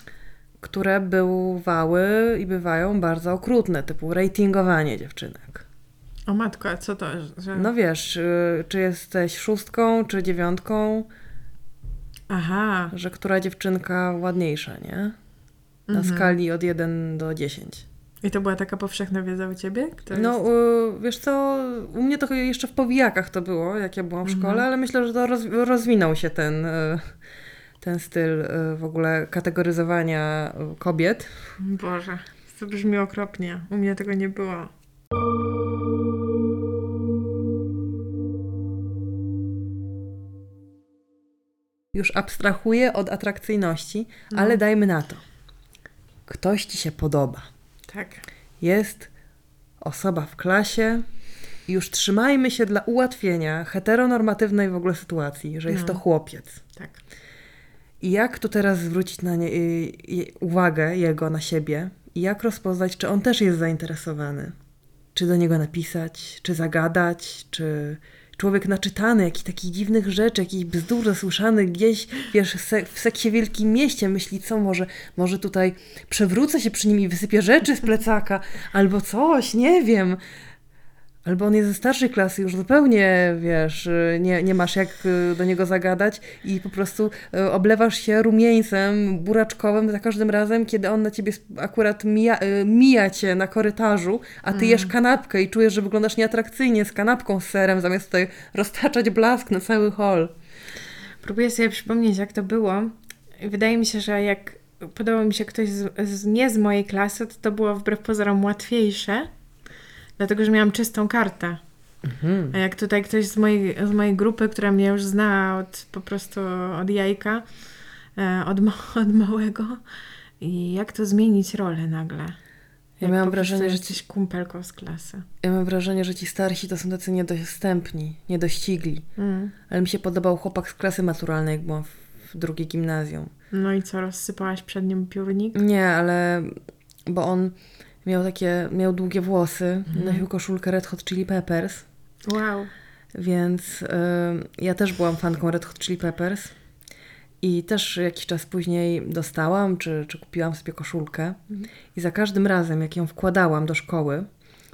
które bywały i bywają bardzo okrutne, typu ratingowanie dziewczynek. O matko, a co to? Że... No wiesz, y, czy jesteś szóstką, czy dziewiątką, Aha. że która dziewczynka ładniejsza, nie? Na Mhm. skali od 1 do 10. I to była taka powszechna wiedza u ciebie? Kto No, jest... y, wiesz co, u mnie to jeszcze w powijakach to było, jak ja byłam w Mhm. szkole, ale myślę, że to roz, rozwinął się ten, y, ten styl y, w ogóle kategoryzowania kobiet. Boże, to brzmi okropnie. U mnie tego nie było. Już abstrahuję od atrakcyjności, No. ale dajmy na to. Ktoś ci się podoba. Tak. Jest osoba w klasie i już trzymajmy się dla ułatwienia heteronormatywnej w ogóle sytuacji, że jest No. to chłopiec. Tak. I jak tu teraz zwrócić na nie, y, y, uwagę jego na siebie i jak rozpoznać, czy on też jest zainteresowany? Czy do niego napisać, czy zagadać, czy człowiek naczytany, jakichś takich dziwnych rzeczy, jakichś bzdur zasłyszanych gdzieś, wiesz, w seksie wielkim mieście myśli, co może, może tutaj przewrócę się przy nim i wysypię rzeczy z plecaka, albo coś, nie wiem. Albo on jest ze starszej klasy, już zupełnie, wiesz, y, nie, nie masz jak y, do niego zagadać i po prostu y, oblewasz się rumieńcem buraczkowym za każdym razem, kiedy on na ciebie akurat mija, mija cię na korytarzu, a ty jesz kanapkę i czujesz, że wyglądasz nieatrakcyjnie z kanapką z serem, zamiast tutaj roztaczać blask na cały hol. Próbuję sobie przypomnieć, jak to było. Wydaje mi się, że jak podobał mi się ktoś z, z, nie z mojej klasy, to to było wbrew pozorom łatwiejsze, dlatego że miałam czystą kartę. A jak tutaj ktoś z mojej, z mojej grupy, która mnie już zna od po prostu od jajka, e, od, [laughs] od małego, i jak to zmienić rolę nagle? Jak miałam wrażenie, że jesteś kumpelką z klasy. Ja mam wrażenie, że ci starsi to są tacy niedostępni, niedościgli. Mm. Ale mi się podobał chłopak z klasy maturalnej, jak byłam w, w drugiej gimnazjum. No i co, rozsypałaś przed nim piórnik? Nie, ale bo on miał takie, miał długie włosy, Mhm. nosił koszulkę Red Hot Chili Peppers, Wow. więc y, ja też byłam fanką Red Hot Chili Peppers i też jakiś czas później dostałam, czy, czy kupiłam sobie koszulkę i za każdym razem, jak ją wkładałam do szkoły,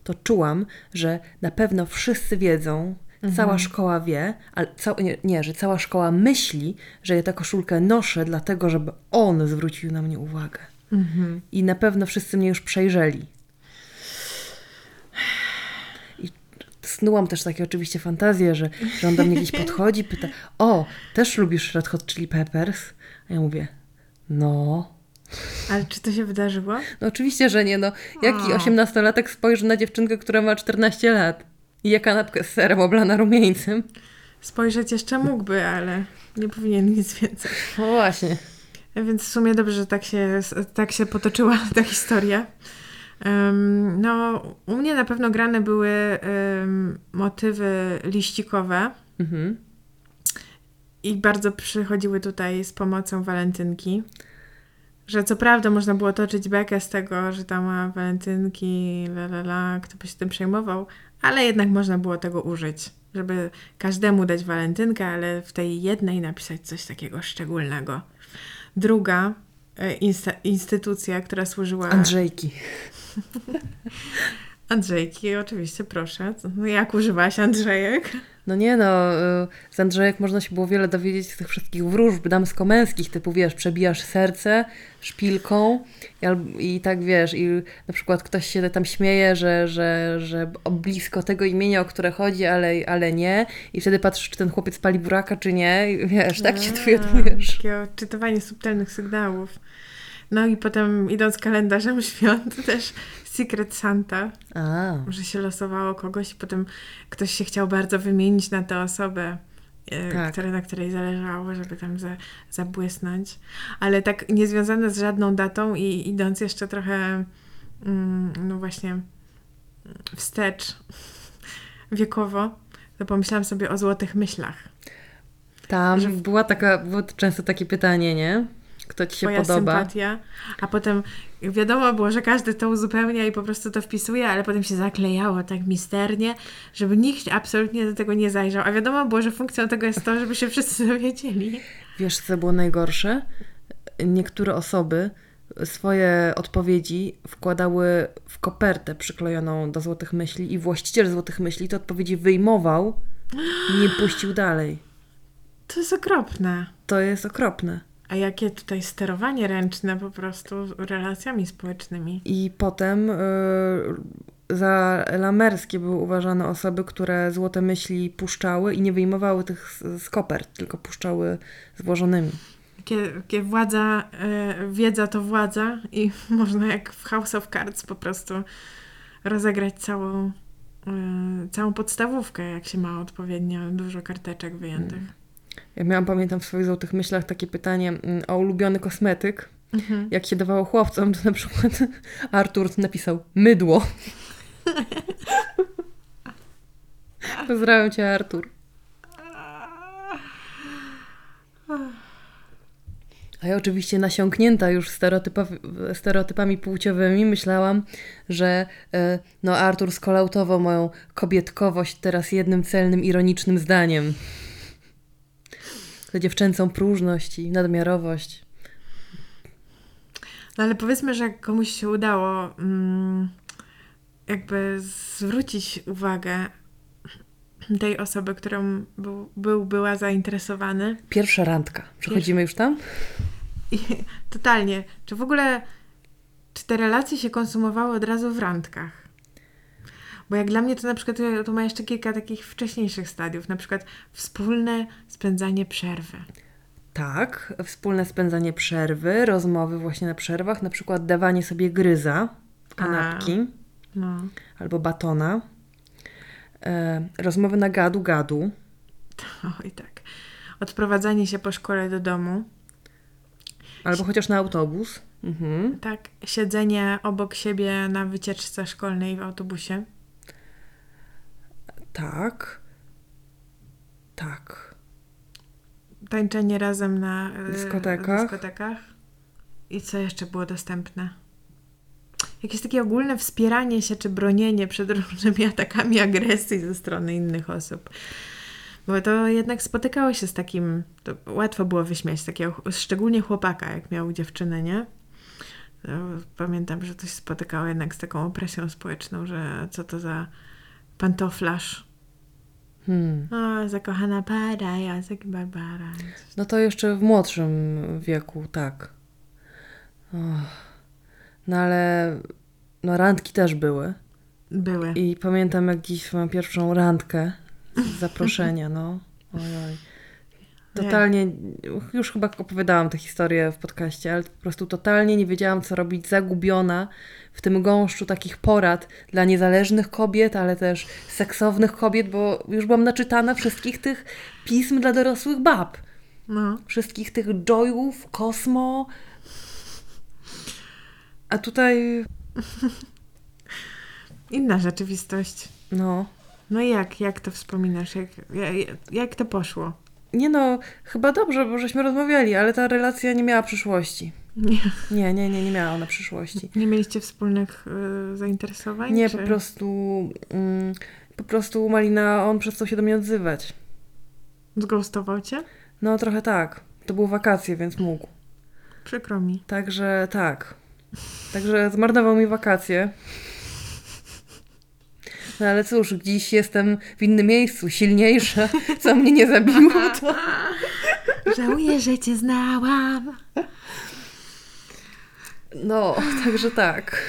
to czułam, że na pewno wszyscy wiedzą, cała szkoła wie, ale cał, nie, nie, że cała szkoła myśli, że ja tę koszulkę noszę dlatego, żeby on zwrócił na mnie uwagę. Mhm. I na pewno wszyscy mnie już przejrzeli. I snułam też takie oczywiście fantazje, że, że on do mnie gdzieś [laughs] podchodzi, pyta, o, też lubisz Red Hot Chili Peppers? A ja mówię, no. Ale czy to się wydarzyło? No oczywiście, że nie, no. Jaki osiemnastolatek spojrzy na dziewczynkę, która ma 14 lat i je kanapkę z serem oblana rumieńcem? Spojrzeć jeszcze mógłby, ale nie powinien nic więcej. No właśnie. Więc w sumie dobrze, że tak się, tak się potoczyła [laughs] ta historia. Em, no, u mnie na pewno grane były em, motywy liścikowe Mhm. i bardzo przychodziły tutaj z pomocą walentynki. Że co prawda można było toczyć bekę z tego, że tam ma walentynki, la la la, kto by się tym przejmował, ale jednak można było tego użyć, żeby każdemu dać walentynkę, ale w tej jednej napisać coś takiego szczególnego. Druga e, insta- instytucja, która służyła... Andrzejki. [laughs] Andrzejki, oczywiście, proszę. No jak używałaś Andrzejek? No nie no, y, z Andrzejek można się było wiele dowiedzieć z tych wszystkich wróżb damsko-męskich, typu wiesz, przebijasz serce szpilką i, i tak wiesz, i na przykład ktoś się tam śmieje, że, że, że blisko tego imienia, o które chodzi, ale, ale nie i wtedy patrzysz, czy ten chłopiec pali buraka, czy nie i wiesz, tak się A, dowiadujesz. Takie odczytywanie subtelnych sygnałów. No i potem idąc kalendarzem [laughs] świąt też Secret Santa, A, że się losowało kogoś i potem ktoś się chciał bardzo wymienić na tę osobę, e, Tak. które, na której zależało, żeby tam za, zabłysnąć. Ale tak niezwiązane z żadną datą i idąc jeszcze trochę mm, no właśnie wstecz wiekowo, to pomyślałam sobie o złotych myślach. tam Że- była taka, było często takie pytanie, nie? Kto ci się Twoja podoba? sympatia, a potem wiadomo było, że każdy to uzupełnia i po prostu to wpisuje, ale potem się zaklejało tak misternie, żeby nikt absolutnie do tego nie zajrzał. A wiadomo było, że funkcją tego jest to, żeby się wszyscy [laughs] dowiedzieli. Wiesz, co było najgorsze? Niektóre osoby swoje odpowiedzi wkładały w kopertę przyklejoną do Złotych Myśli i właściciel Złotych Myśli te odpowiedzi wyjmował i nie puścił dalej. To jest okropne. To jest okropne. A jakie tutaj sterowanie ręczne po prostu relacjami społecznymi. I potem y, za lamerskie były uważane osoby, które Złote Myśli puszczały i nie wyjmowały tych z, z kopert, tylko puszczały złożonymi. Jakie, jakie władza, e, wiedza to władza i [laughs] można jak w House of Cards po prostu rozegrać całą, e, całą podstawówkę, jak się ma odpowiednio dużo karteczek wyjętych. Ja miałam, pamiętam w swoich Złotych Myślach takie pytanie mm, o ulubiony kosmetyk. Mhm. jak się dawało chłopcom, to na przykład [laughs] Artur napisał mydło. [laughs] Pozdrawiam cię, Artur. A ja oczywiście nasiąknięta już stereotypa- stereotypami płciowymi myślałam, że e, no Artur skolautował moją kobietkowość teraz jednym celnym, ironicznym zdaniem. Tę dziewczęcą próżność i nadmiarowość. No ale powiedzmy, że komuś się udało mm, jakby zwrócić uwagę tej osoby, którą był, był była zainteresowany. Pierwsza randka. Przechodzimy już tam? I totalnie. Czy w ogóle, czy te relacje się konsumowały od razu w randkach? Bo jak dla mnie to na przykład to- ma jeszcze kilka takich wcześniejszych stadiów, na przykład wspólne spędzanie przerwy. Tak, wspólne spędzanie przerwy, rozmowy właśnie na przerwach, na przykład dawanie sobie gryza, kanapki No. albo batona, e, rozmowy na gadu-gadu, [laughs] Oj tak. Odprowadzanie się po szkole do domu. albo chociaż na autobus. Mhm. Tak. Siedzenie obok siebie na wycieczce szkolnej w autobusie. Tak. Tak. Tańczenie razem na e, Dyskotekach. dyskotekach. I co jeszcze było dostępne? Jakieś takie ogólne wspieranie się czy bronienie przed [laughs] różnymi atakami agresji ze strony innych osób. Bo to jednak spotykało się z takim, łatwo było wyśmiać takiego, szczególnie chłopaka, jak miał dziewczynę, nie? Pamiętam, że to się spotykało jednak z taką opresją społeczną, że co to za pantoflarz. Hmm. O, zakochana para, Jacek i Barbara. No to jeszcze w młodszym wieku, tak. No ale no randki też były. Były. I pamiętam jak dziś moją pierwszą randkę z zaproszenia, no. Ojoj. Totalnie, już chyba opowiadałam tę historię w podcaście, ale po prostu totalnie nie wiedziałam, co robić, zagubiona w tym gąszczu takich porad dla niezależnych kobiet, ale też seksownych kobiet, bo już byłam naczytana wszystkich tych pism dla dorosłych bab. No. Wszystkich tych joyów, kosmo. A tutaj, [laughs] Inna rzeczywistość. no, No i jak, jak to wspominasz? Jak, jak, jak to poszło? Nie no, chyba dobrze, bo żeśmy rozmawiali, ale ta relacja nie miała przyszłości. Nie, Nie, nie, nie, nie miała ona przyszłości. nie mieliście wspólnych y, zainteresowań? Nie, czy... po prostu, mm, po prostu Malina, on przestał się do mnie odzywać. Zgoustował cię? No trochę tak. To były wakacje, więc mógł. Przykro mi. Także tak. Także zmarnował mi wakacje. No ale cóż, dziś jestem w innym miejscu, silniejsza, co mnie nie zabiło, to... [laughs] Żałuję, że cię znałam. No, także tak.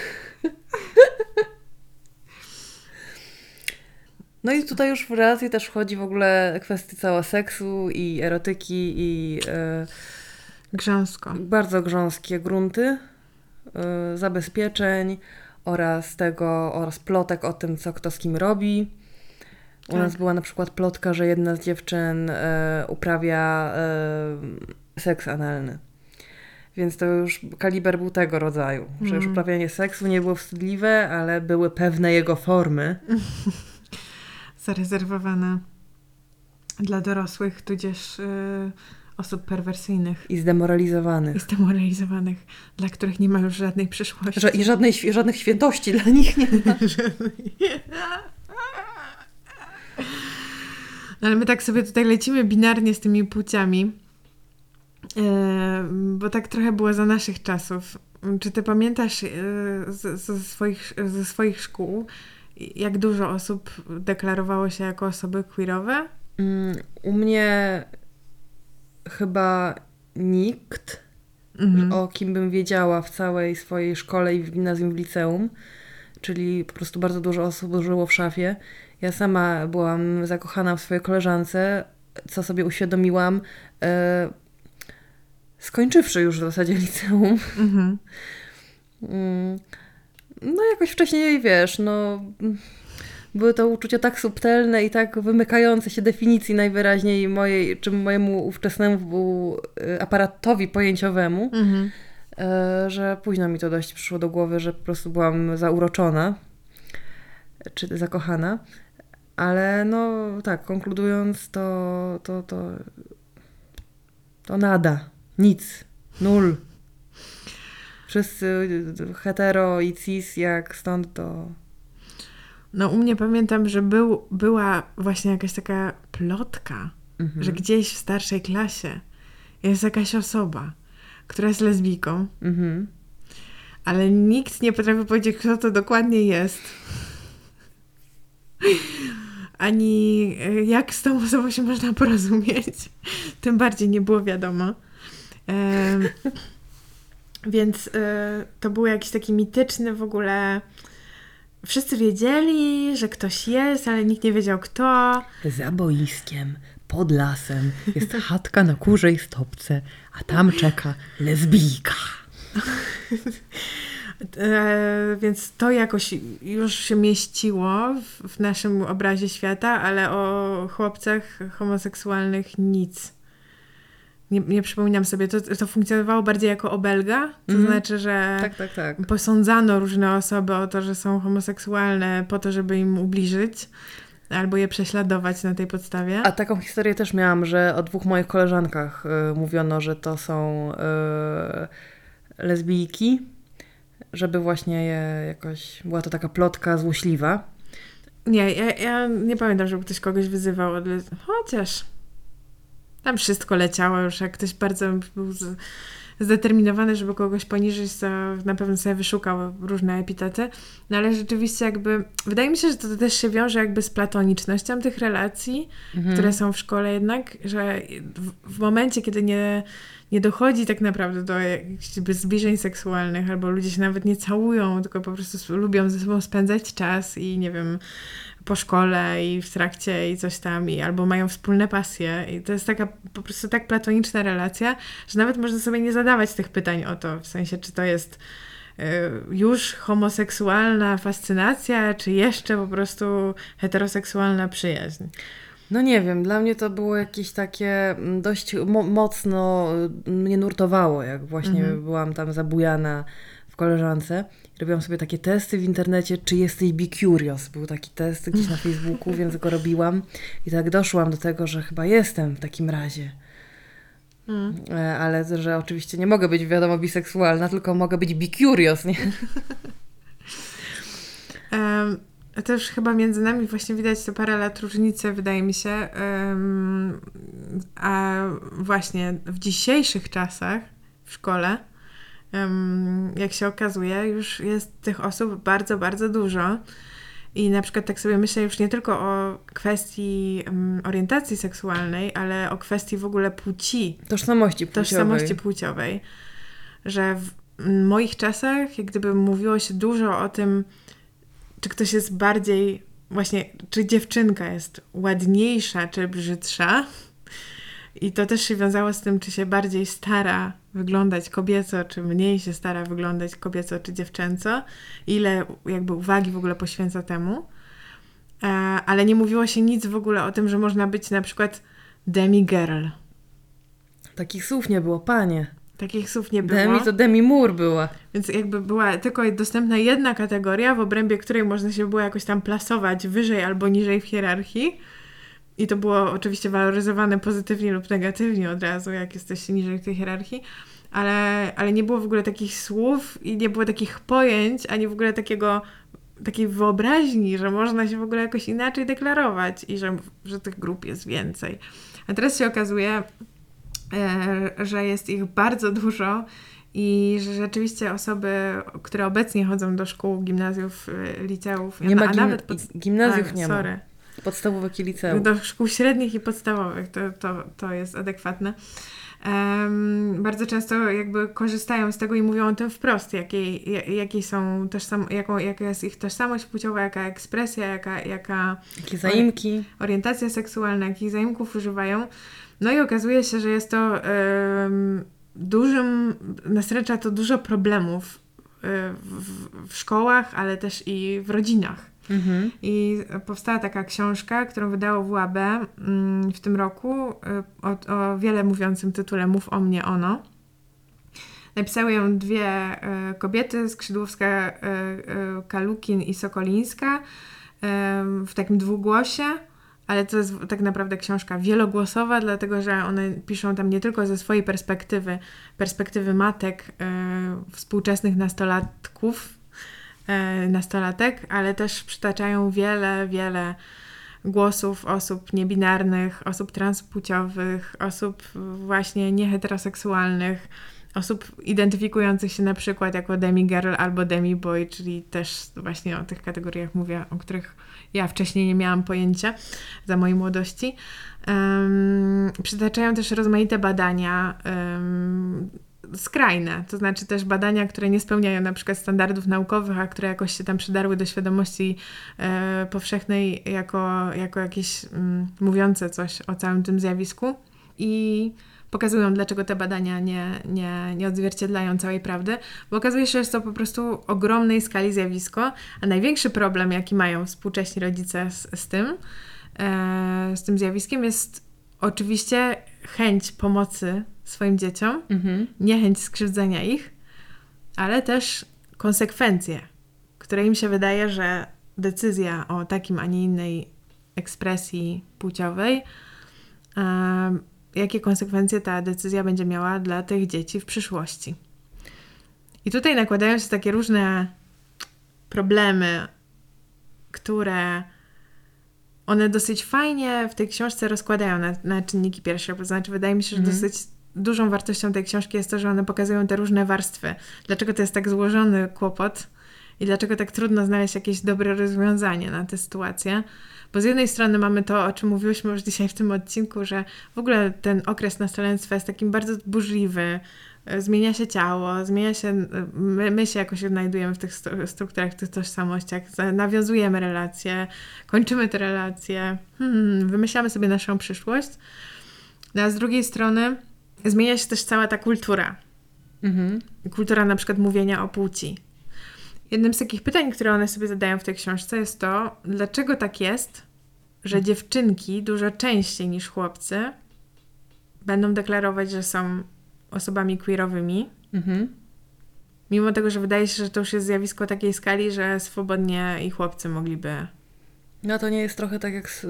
No i tutaj już w relację też wchodzi w ogóle kwestia cała seksu i erotyki i e, Grząsko. bardzo grząskie grunty e, zabezpieczeń oraz tego, oraz plotek o tym, co kto z kim robi. U Tak. nas była na przykład plotka, że jedna z dziewczyn e, uprawia e, seks analny. Więc to już kaliber był tego rodzaju, że już Mm. uprawianie seksu nie było wstydliwe, ale były pewne jego formy. [laughs] Zarezerwowane dla dorosłych, tudzież y, osób perwersyjnych I zdemoralizowany. i zdemoralizowanych, dla których nie ma już żadnej przyszłości. I żadnej, żadnych świętości dla nich nie ma. [laughs] No, Ale my tak sobie tutaj lecimy binarnie z tymi płciami, e, bo tak trochę było za naszych czasów. Czy ty pamiętasz e, z- ze swoich, ze swoich szkół, jak dużo osób deklarowało się jako osoby queerowe? Mm, U mnie chyba nikt, Mhm. o kim bym wiedziała w całej swojej szkole i w gimnazjum, w liceum, czyli po prostu bardzo dużo osób żyło w szafie. Ja sama byłam zakochana w swojej koleżance, co sobie uświadomiłam, e, skończywszy już w zasadzie liceum. Mhm. Mm, No jakoś wcześniej, wiesz, no były to uczucia tak subtelne i tak wymykające się definicji najwyraźniej mojej, czy mojemu ówczesnemu y, aparatowi pojęciowemu, Mhm. e, że późno mi to dość przyszło do głowy, że po prostu byłam zauroczona czy zakochana. Ale no tak, konkludując, to, to, to, to nada, nic, nul. Wszyscy y, hetero i cis, jak stąd to. No u mnie pamiętam, że był, była właśnie jakaś taka plotka, Mhm. że gdzieś w starszej klasie jest jakaś osoba, która jest lesbijką, Mhm. ale nikt nie potrafi powiedzieć, kto to dokładnie jest. Ani e, jak z tą osobą się można porozumieć. Tym bardziej nie było wiadomo. Em, więc e, to był jakiś taki mityczny w ogóle. Wszyscy wiedzieli, że ktoś jest, ale nikt nie wiedział kto. Za boiskiem, pod lasem, jest chatka na kurzej stopce, a tam czeka lesbijka. [laughs] E, więc to jakoś już się mieściło w, w naszym obrazie świata, ale o chłopcach homoseksualnych nic. Nie, nie przypominam sobie, to, to funkcjonowało bardziej jako obelga, to Mhm. znaczy, że Tak, tak, tak. posądzano różne osoby o to, że są homoseksualne po to, żeby im ubliżyć albo je prześladować na tej podstawie. A taką historię też miałam, że o dwóch moich koleżankach y, mówiono, że to są y, lesbijki, żeby właśnie je jakoś. Była to taka plotka złośliwa. Nie, ja, ja nie pamiętam, żeby ktoś kogoś wyzywał Chociaż tam wszystko leciało już, jak ktoś bardzo był zdeterminowany, żeby kogoś poniżyć, to na pewno sobie wyszukał różne epitety. No ale rzeczywiście jakby, wydaje mi się, że to też się wiąże jakby z platonicznością tych relacji, Mhm. które są w szkole jednak, że w, w momencie, kiedy nie, nie dochodzi tak naprawdę do jakichś zbliżeń seksualnych, albo ludzie się nawet nie całują, tylko po prostu lubią ze sobą spędzać czas i nie wiem, po szkole i w trakcie i coś tam, i albo mają wspólne pasje. I to jest taka po prostu tak platoniczna relacja, że nawet można sobie nie zadawać tych pytań o to, w sensie, czy to jest y, już homoseksualna fascynacja, czy jeszcze po prostu heteroseksualna przyjaźń. No nie wiem, dla mnie to było jakieś takie mm, dość mo- mocno y, mnie nurtowało, jak właśnie Mhm. byłam tam zabujana w koleżance. Robiłam sobie takie testy w internecie, czy jesteś be curious. Był taki test gdzieś na Facebooku, więc go robiłam. I tak doszłam do tego, że chyba jestem w takim razie. Mm. E, Ale że oczywiście nie mogę być, wiadomo, biseksualna, tylko mogę być be curious, nie? [laughs] Em, też chyba między nami właśnie widać te parę lat różnicy, wydaje mi się. A właśnie w dzisiejszych czasach w szkole. Jak się okazuje, już jest tych osób bardzo, bardzo dużo. I na przykład tak sobie myślę już nie tylko o kwestii orientacji seksualnej, ale o kwestii w ogóle płci, Tożsamości płciowej. tożsamości płciowej. Że w moich czasach, jak gdyby mówiło się dużo o tym, czy ktoś jest bardziej, właśnie, czy dziewczynka jest ładniejsza, czy brzydsza. I to też się wiązało z tym, czy się bardziej stara wyglądać kobieco, czy mniej się stara wyglądać kobieco, czy dziewczęco. Ile jakby uwagi w ogóle poświęca temu. E, ale nie mówiło się nic w ogóle o tym, że można być na przykład demi-girl. Takich słów nie było, panie. Takich słów nie było. Demi to Demi Moore była. Więc jakby była tylko dostępna jedna kategoria, w obrębie której można się było jakoś tam plasować wyżej albo niżej w hierarchii. I to było oczywiście waloryzowane pozytywnie lub negatywnie od razu, jak jesteś niżej w tej hierarchii. Ale, ale nie było w ogóle takich słów i nie było takich pojęć, ani w ogóle takiego, takiej wyobraźni, że można się w ogóle jakoś inaczej deklarować i że, że tych grup jest więcej. A teraz się okazuje, e, że jest ich bardzo dużo i że rzeczywiście osoby, które obecnie chodzą do szkół, gimnazjów, e, liceów, Nie ma a gim- nawet pod... gimnazjów a, nie ma. Podstawówek i liceum. do szkół średnich i podstawowych, to, to, to jest adekwatne. Em, bardzo często jakby korzystają z tego i mówią o tym wprost, jakiej, ja- jakiej są tożsam, jaką, jaka jest ich tożsamość płciowa, jaka ekspresja, jaka, jaka Jakie zaimki. orientacja seksualna, jakich zaimków używają. No i okazuje się, że jest to em, dużym, nastręcza to dużo problemów e, w, w szkołach, ale też i w rodzinach. Mhm. I powstała taka książka, którą wydało WAB mm, w tym roku y, o, o wiele mówiącym tytule Mów o mnie, ono. Napisały ją dwie y, kobiety, Skrzydłowska, y, Kalukin i Sokolińska w takim dwugłosie, ale to jest tak naprawdę książka wielogłosowa, dlatego że one piszą tam nie tylko ze swojej perspektywy, perspektywy matek współczesnych nastolatków, nastolatek, ale też przytaczają wiele, wiele głosów osób niebinarnych, osób transpłciowych, osób właśnie nieheteroseksualnych, osób identyfikujących się na przykład jako demi-girl albo demi-boy, czyli też właśnie o tych kategoriach mówię, o których ja wcześniej nie miałam pojęcia za mojej młodości. Um, przytaczają też rozmaite badania um, skrajne, to znaczy też badania, które nie spełniają na przykład standardów naukowych, a które jakoś się tam przydarły do świadomości e, powszechnej jako, jako jakieś mm, mówiące coś o całym tym zjawisku i pokazują, dlaczego te badania nie, nie, nie odzwierciedlają całej prawdy, bo okazuje się, że jest to po prostu ogromnej skali zjawisko, a największy problem, jaki mają współcześni rodzice z, z tym, e, z tym zjawiskiem jest oczywiście chęć pomocy swoim dzieciom, Mhm. niechęć skrzywdzenia ich, ale też konsekwencje, które im się wydaje, że decyzja o takim, a nie innej ekspresji płciowej, jakie konsekwencje ta decyzja będzie miała dla tych dzieci w przyszłości. I tutaj nakładają się takie różne problemy, które one dosyć fajnie w tej książce rozkładają na, na czynniki pierwsze. To znaczy, wydaje mi się, że Mhm. dosyć dużą wartością tej książki jest to, że one pokazują te różne warstwy. Dlaczego to jest tak złożony kłopot i dlaczego tak trudno znaleźć jakieś dobre rozwiązanie na tę sytuację. Bo z jednej strony mamy to, o czym mówiłyśmy już dzisiaj w tym odcinku, że w ogóle ten okres nastolenstwa jest takim bardzo burzliwy. E, Zmienia się ciało, zmienia się, my, my się jakoś odnajdujemy w tych stru- strukturach, w tych tożsamościach, nawiązujemy relacje, kończymy te relacje, hmm, wymyślamy sobie naszą przyszłość. No, a z drugiej strony zmienia się też cała ta kultura. Mhm. Kultura na przykład mówienia o płci. Jednym z takich pytań, które one sobie zadają w tej książce jest to, dlaczego tak jest, że dziewczynki dużo częściej niż chłopcy będą deklarować, że są osobami queerowymi, Mhm. mimo tego, że wydaje się, że to już jest zjawisko takiej skali, że swobodnie i chłopcy mogliby. No to nie jest trochę tak jak, z,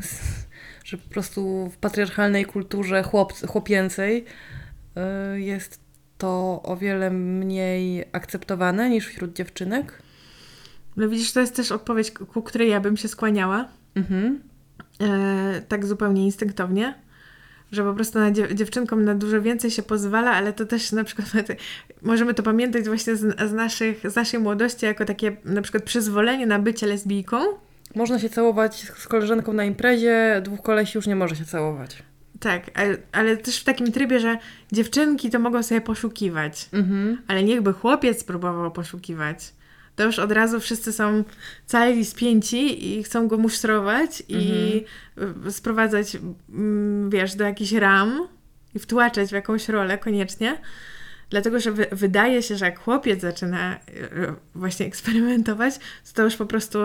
z, że po prostu w patriarchalnej kulturze chłop, chłopięcej y, jest to o wiele mniej akceptowane niż wśród dziewczynek. No widzisz, to jest też odpowiedź, ku której ja bym się skłaniała. Mhm. e, tak zupełnie instynktownie, że po prostu na dziew dziewczynkom na dużo więcej się pozwala, ale to też na przykład możemy to pamiętać właśnie z, z, naszych, z naszej młodości jako takie na przykład przyzwolenie na bycie lesbijką. Można się całować z koleżanką na imprezie, dwóch kolesi już nie może się całować. Tak, ale, ale, też w takim trybie, że dziewczynki to mogą sobie poszukiwać, mhm. ale niechby chłopiec próbował poszukiwać to już od razu wszyscy są cali spięci i chcą go musztrować i mhm. sprowadzać, mm, wiesz, do jakichś ram i wtłaczać w jakąś rolę koniecznie. Dlatego, że wydaje się, że jak chłopiec zaczyna e, właśnie eksperymentować, to, to już po prostu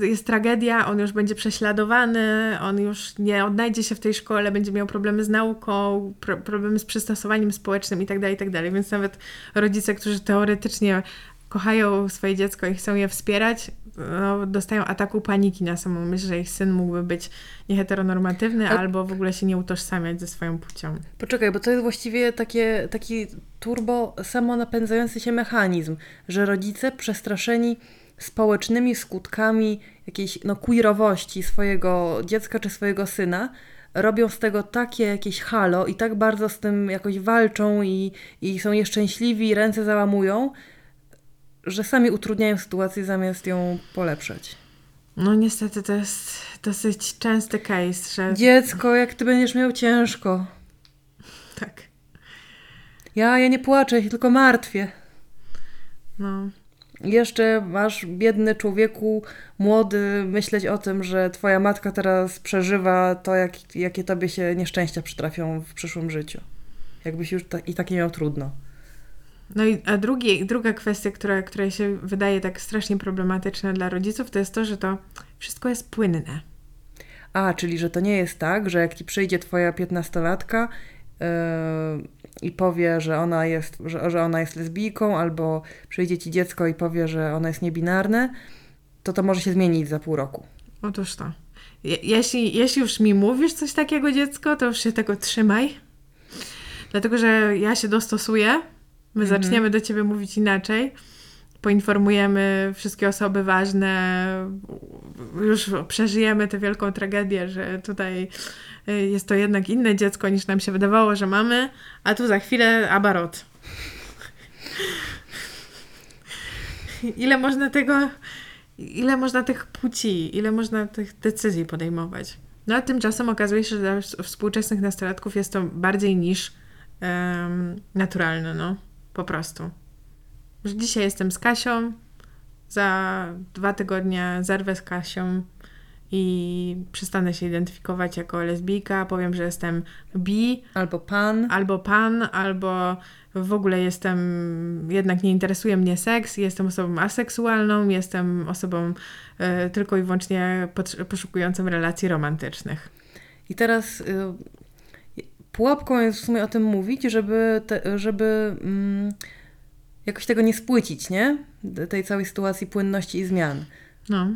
jest tragedia, on już będzie prześladowany, on już nie odnajdzie się w tej szkole, będzie miał problemy z nauką, pro, problemy z przystosowaniem społecznym itd., tak itd. Tak Więc nawet rodzice, którzy teoretycznie kochają swoje dziecko i chcą je wspierać, no, dostają ataku paniki na samą myśl, że ich syn mógłby być nieheteronormatywny A... albo w ogóle się nie utożsamiać ze swoją płcią. Poczekaj, bo to jest właściwie takie, taki turbo samonapędzający się mechanizm, że rodzice przestraszeni społecznymi skutkami jakiejś no, queerowości swojego dziecka czy swojego syna, robią z tego takie jakieś halo i tak bardzo z tym jakoś walczą i, i są nieszczęśliwi, ręce załamują, że sami utrudniają sytuację zamiast ją polepszać. No niestety to jest dosyć częsty case, że... Dziecko, jak ty będziesz miał ciężko. Tak. Ja, ja nie płaczę, tylko martwię. No. Jeszcze masz, biedny człowieku, młody, myśleć o tym, że twoja matka teraz przeżywa to, jak, jakie tobie się nieszczęścia przytrafią w przyszłym życiu. Jakbyś już ta, i takie miał trudno. No i a drugi, druga kwestia, która, która się wydaje tak strasznie problematyczna dla rodziców, to jest to, że to wszystko jest płynne. A, czyli że to nie jest tak, że jak ci przyjdzie twoja piętnastolatka i powie, że ona jest, że, że ona jest lesbijką, albo przyjdzie ci dziecko i powie, że ona jest niebinarne, to to może się zmienić za pół roku. Otóż to. Je, jeśli, jeśli już mi mówisz coś takiego, dziecko, to już się tego trzymaj. Dlatego, że ja się dostosuję My mhm. zaczniemy do ciebie mówić inaczej. Poinformujemy wszystkie osoby ważne, już przeżyjemy tę wielką tragedię, że tutaj jest to jednak inne dziecko niż nam się wydawało, że mamy, a tu za chwilę abarot. ile można tego, ile można tych płci, ile można tych decyzji podejmować. No a tymczasem okazuje się, że dla współczesnych nastolatków jest to bardziej niż um, naturalne, no. Po prostu. Że dzisiaj jestem z Kasią, za dwa tygodnie zerwę z Kasią i przestanę się identyfikować jako lesbijka, powiem, że jestem bi. Albo pan. Albo pan, albo w ogóle jestem, jednak nie interesuje mnie seks, jestem osobą aseksualną, jestem osobą y, tylko i wyłącznie poszukującą relacji romantycznych. I teraz y, pułapką jest w sumie o tym mówić, żeby, te, żeby mm, jakoś tego nie spłycić, nie? Tej całej sytuacji płynności i zmian. No.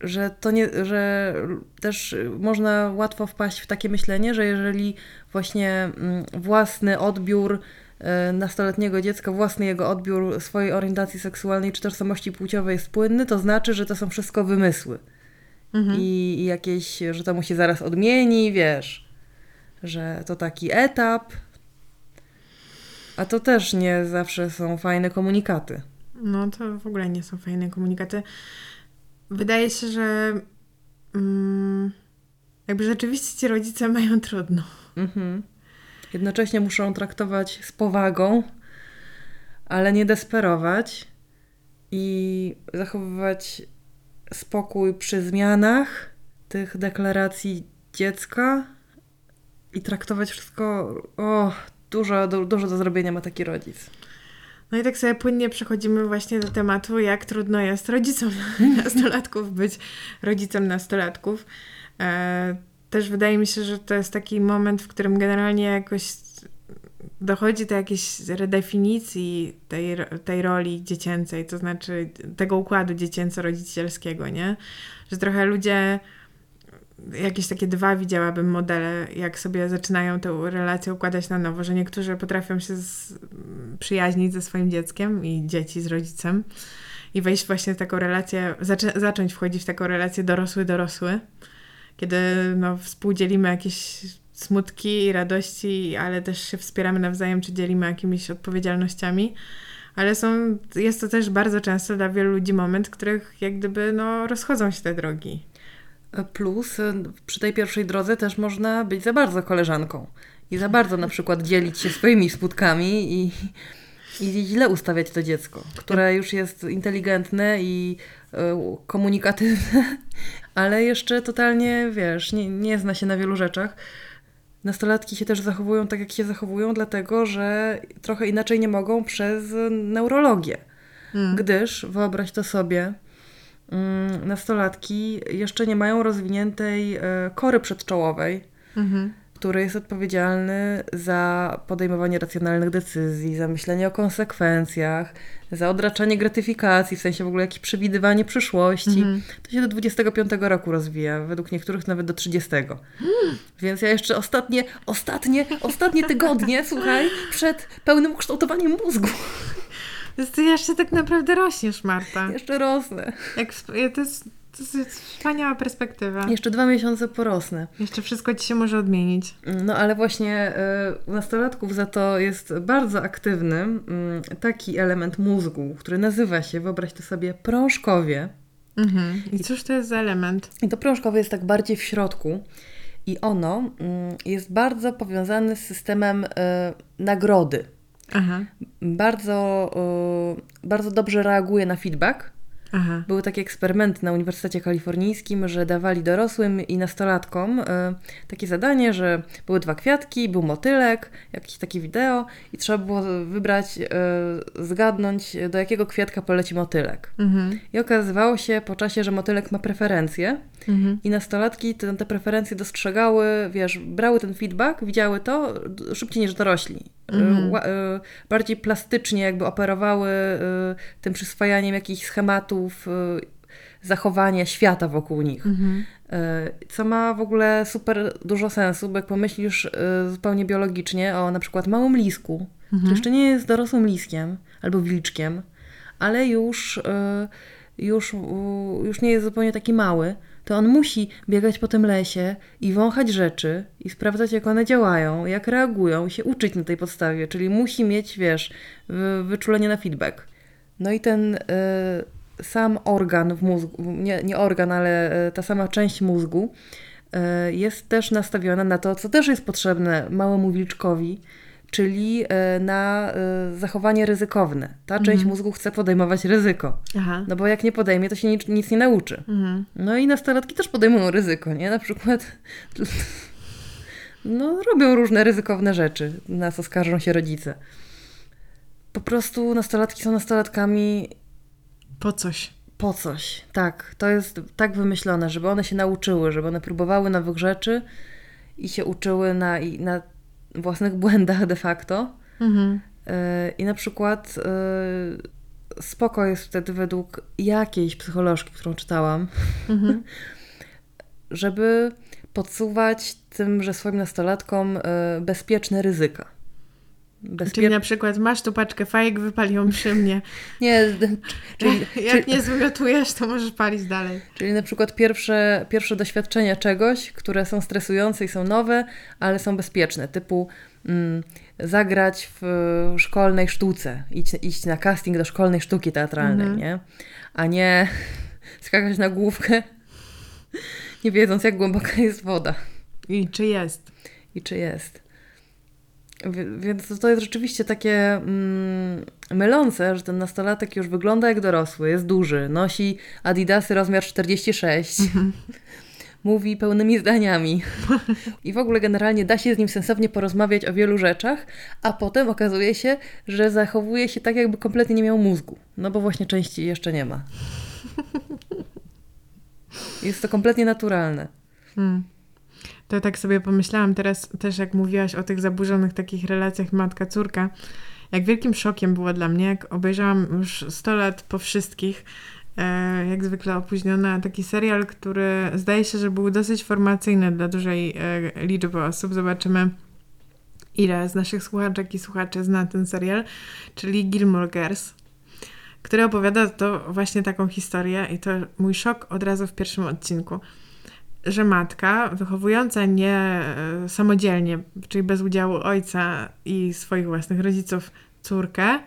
Że to nie, że też można łatwo wpaść w takie myślenie, że jeżeli właśnie mm, własny odbiór e, nastoletniego dziecka, własny jego odbiór swojej orientacji seksualnej czy tożsamości płciowej jest płynny, to znaczy, że to są wszystko wymysły. Mhm. I, I jakieś, że to mu się zaraz odmieni, wiesz że to taki etap, a to też nie zawsze są fajne komunikaty. No to w ogóle nie są fajne komunikaty. Wydaje się, że mm, jakby rzeczywiście ci rodzice mają trudno. Mhm. Jednocześnie muszą traktować z powagą, ale nie desperować i zachowywać spokój przy zmianach tych deklaracji dziecka, i traktować wszystko, o, dużo, dużo do zrobienia ma taki rodzic. No i tak sobie płynnie przechodzimy właśnie do tematu, jak trudno jest rodzicom [laughs] nastolatków być rodzicem nastolatków. E, też wydaje mi się, że to jest taki moment, w którym generalnie jakoś dochodzi do jakiejś redefinicji tej, tej roli dziecięcej, to znaczy tego układu dziecięco-rodzicielskiego, nie? Że trochę ludzie jakieś takie dwa widziałabym modele, jak sobie zaczynają tę relację układać na nowo, że niektórzy potrafią się z, przyjaźnić ze swoim dzieckiem i dzieci z rodzicem i wejść właśnie w taką relację, zaczę, zacząć wchodzić w taką relację dorosły-dorosły, kiedy no, współdzielimy jakieś smutki i radości, ale też się wspieramy nawzajem, czy dzielimy jakimiś odpowiedzialnościami. Ale są, jest to też bardzo często dla wielu ludzi moment, w których jak gdyby no, rozchodzą się te drogi. Plus y, przy tej pierwszej drodze też można być za bardzo koleżanką i za bardzo na przykład dzielić się swoimi smutkami i, i źle ustawiać to dziecko, które już jest inteligentne i y, komunikatywne, [laughs] ale jeszcze totalnie, wiesz, nie, nie zna się na wielu rzeczach. Nastolatki się też zachowują tak, jak się zachowują, dlatego że trochę inaczej nie mogą przez neurologię. Hmm. Gdyż, wyobraź to sobie, nastolatki jeszcze nie mają rozwiniętej e, kory przedczołowej, mhm który jest odpowiedzialny za podejmowanie racjonalnych decyzji, za myślenie o konsekwencjach, za odraczanie gratyfikacji, w sensie w ogóle jakieś przewidywanie przyszłości. Mhm. To się do 25 roku rozwija, według niektórych nawet do 30. Mm. [gasps] Więc ja jeszcze ostatnie, ostatnie, ostatnie tygodnie, słuchaj, przed pełnym ukształtowaniem mózgu. Więc ty jeszcze tak naprawdę rośniesz, Marta. Jeszcze rosnę. Jak, to jest to jest wspaniała perspektywa. Jeszcze dwa miesiące porosnę. Jeszcze wszystko ci się może odmienić. No ale właśnie y, u nastolatków za to jest bardzo aktywny y, taki element mózgu, który nazywa się, wyobraź to sobie, prążkowie. Mhm. I cóż to jest za element? I to prążkowie jest tak bardziej w środku. I ono y, jest bardzo powiązane z systemem nagrody. Aha. Bardzo, bardzo dobrze reaguje na feedback Aha. Były takie eksperymenty na Uniwersytecie Kalifornijskim, że dawali dorosłym i nastolatkom y, takie zadanie, że były dwa kwiatki, był motylek, jakieś takie wideo i trzeba było wybrać, y, zgadnąć do jakiego kwiatka poleci motylek. Mhm. I okazywało się po czasie, że motylek ma preferencje mhm. i nastolatki te, te preferencje dostrzegały, wiesz, brały ten feedback, widziały to szybciej niż dorośli. Mhm. bardziej plastycznie jakby operowały tym przyswajaniem jakichś schematów, zachowania świata wokół nich. Mhm. Co ma w ogóle super dużo sensu, bo jak pomyślisz zupełnie biologicznie o na przykład małym lisku, mhm. który jeszcze nie jest dorosłym liskiem albo wilczkiem, ale już, już, już nie jest zupełnie taki mały, to on musi biegać po tym lesie i wąchać rzeczy i sprawdzać, jak one działają, jak reagują, i się uczyć na tej podstawie, czyli musi mieć, wiesz, wyczulenie na feedback. No i ten y, sam organ w mózgu, nie, nie organ, ale y, ta sama część mózgu y, jest też nastawiona na to, co też jest potrzebne małemu wilczkowi, czyli e, na e, zachowanie ryzykowne. Ta część mhm. mózgu chce podejmować ryzyko. Aha. No bo jak nie podejmie, to się nic, nic nie nauczy. Mhm. No i nastolatki też podejmują ryzyko, nie? Na przykład no, robią różne ryzykowne rzeczy, na co skarżą się rodzice. Po prostu nastolatki są nastolatkami. Po coś. Po coś, tak. To jest tak wymyślone, żeby one się nauczyły, żeby one próbowały nowych rzeczy i się uczyły na, na własnych błędach de facto. Mhm. E, I na przykład e, spoko jest wtedy według jakiejś psycholożki, którą czytałam, mhm. [laughs] żeby podsuwać tymże swoim nastolatkom e, bezpieczne ryzyka. Bezpie... Czyli na przykład masz tu paczkę fajek, wypal ją przy mnie. [laughs] Nie, [laughs] czyli, jak nie zwymiotujesz, to możesz palić dalej. Czyli na przykład pierwsze, pierwsze doświadczenia czegoś, które są stresujące i są nowe, ale są bezpieczne, typu mm, zagrać w szkolnej sztuce, iść, iść na casting do szkolnej sztuki teatralnej, mhm. nie? A nie [laughs] skakać na główkę, nie wiedząc jak głęboka jest woda. I czy jest. I czy jest. Więc to jest rzeczywiście takie mm, mylące, że ten nastolatek już wygląda jak dorosły, jest duży, nosi adidasy rozmiar 46, [laughs] mówi pełnymi zdaniami i w ogóle generalnie da się z nim sensownie porozmawiać o wielu rzeczach, a potem okazuje się, że zachowuje się tak, jakby kompletnie nie miał mózgu, no bo właśnie części jeszcze nie ma. [laughs] Jest to kompletnie naturalne. Hmm. To tak sobie pomyślałam teraz też, jak mówiłaś o tych zaburzonych takich relacjach matka-córka, jak wielkim szokiem było dla mnie, jak obejrzałam już 100 lat po wszystkich, e, jak zwykle opóźniona, taki serial, który zdaje się, że był dosyć formacyjny dla dużej e, liczby osób. Zobaczymy, ile z naszych słuchaczek i słuchaczy zna ten serial, czyli Gilmore Girls, który opowiada to właśnie taką historię i to mój szok od razu w pierwszym odcinku że matka wychowująca nie e, samodzielnie, czyli bez udziału ojca i swoich własnych rodziców, córkę,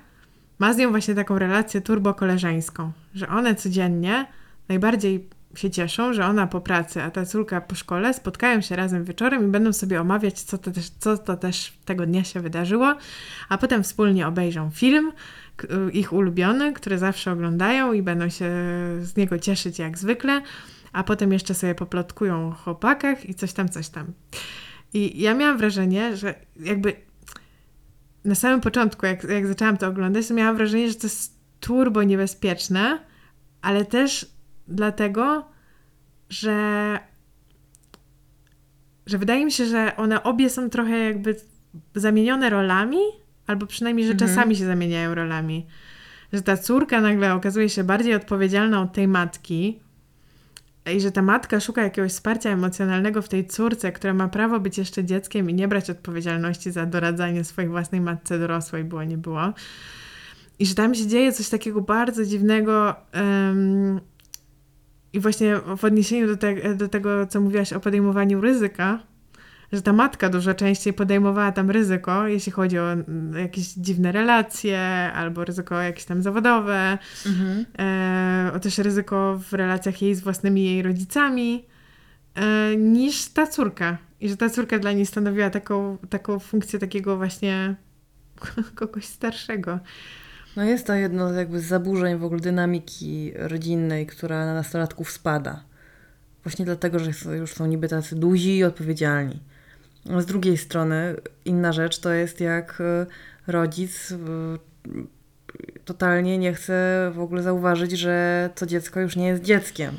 ma z nią właśnie taką relację turbo-koleżeńską, że one codziennie najbardziej się cieszą, że ona po pracy, a ta córka po szkole spotkają się razem wieczorem i będą sobie omawiać, co to też, co to też tego dnia się wydarzyło, a potem wspólnie obejrzą film, ich ulubiony, który zawsze oglądają i będą się z niego cieszyć jak zwykle, a potem jeszcze sobie poplotkują o chłopakach i coś tam, coś tam. I ja miałam wrażenie, że jakby na samym początku, jak, jak zaczęłam to oglądać, to miałam wrażenie, że to jest turbo niebezpieczne, ale też dlatego, że, że wydaje mi się, że one obie są trochę jakby zamienione rolami, albo przynajmniej, że mhm. czasami się zamieniają rolami. Że ta córka nagle okazuje się bardziej odpowiedzialna od tej matki, i że ta matka szuka jakiegoś wsparcia emocjonalnego w tej córce, która ma prawo być jeszcze dzieckiem i nie brać odpowiedzialności za doradzanie swojej własnej matce dorosłej, było nie było. I że tam się dzieje coś takiego bardzo dziwnego. Um, i właśnie w odniesieniu do, te, do tego, co mówiłaś o podejmowaniu ryzyka, że ta matka dużo częściej podejmowała tam ryzyko, jeśli chodzi o jakieś dziwne relacje albo ryzyko jakieś tam zawodowe, mhm. e, o też ryzyko w relacjach jej z własnymi jej rodzicami, e, niż ta córka. I że ta córka dla niej stanowiła taką, taką funkcję takiego właśnie [laughs] kogoś starszego. No jest to jedno jakby z zaburzeń w ogóle dynamiki rodzinnej, która na nastolatków spada. Właśnie dlatego, że już są niby tacy duzi i odpowiedzialni. Z drugiej strony, inna rzecz to jest jak e, rodzic e, totalnie nie chce w ogóle zauważyć, że to dziecko już nie jest dzieckiem,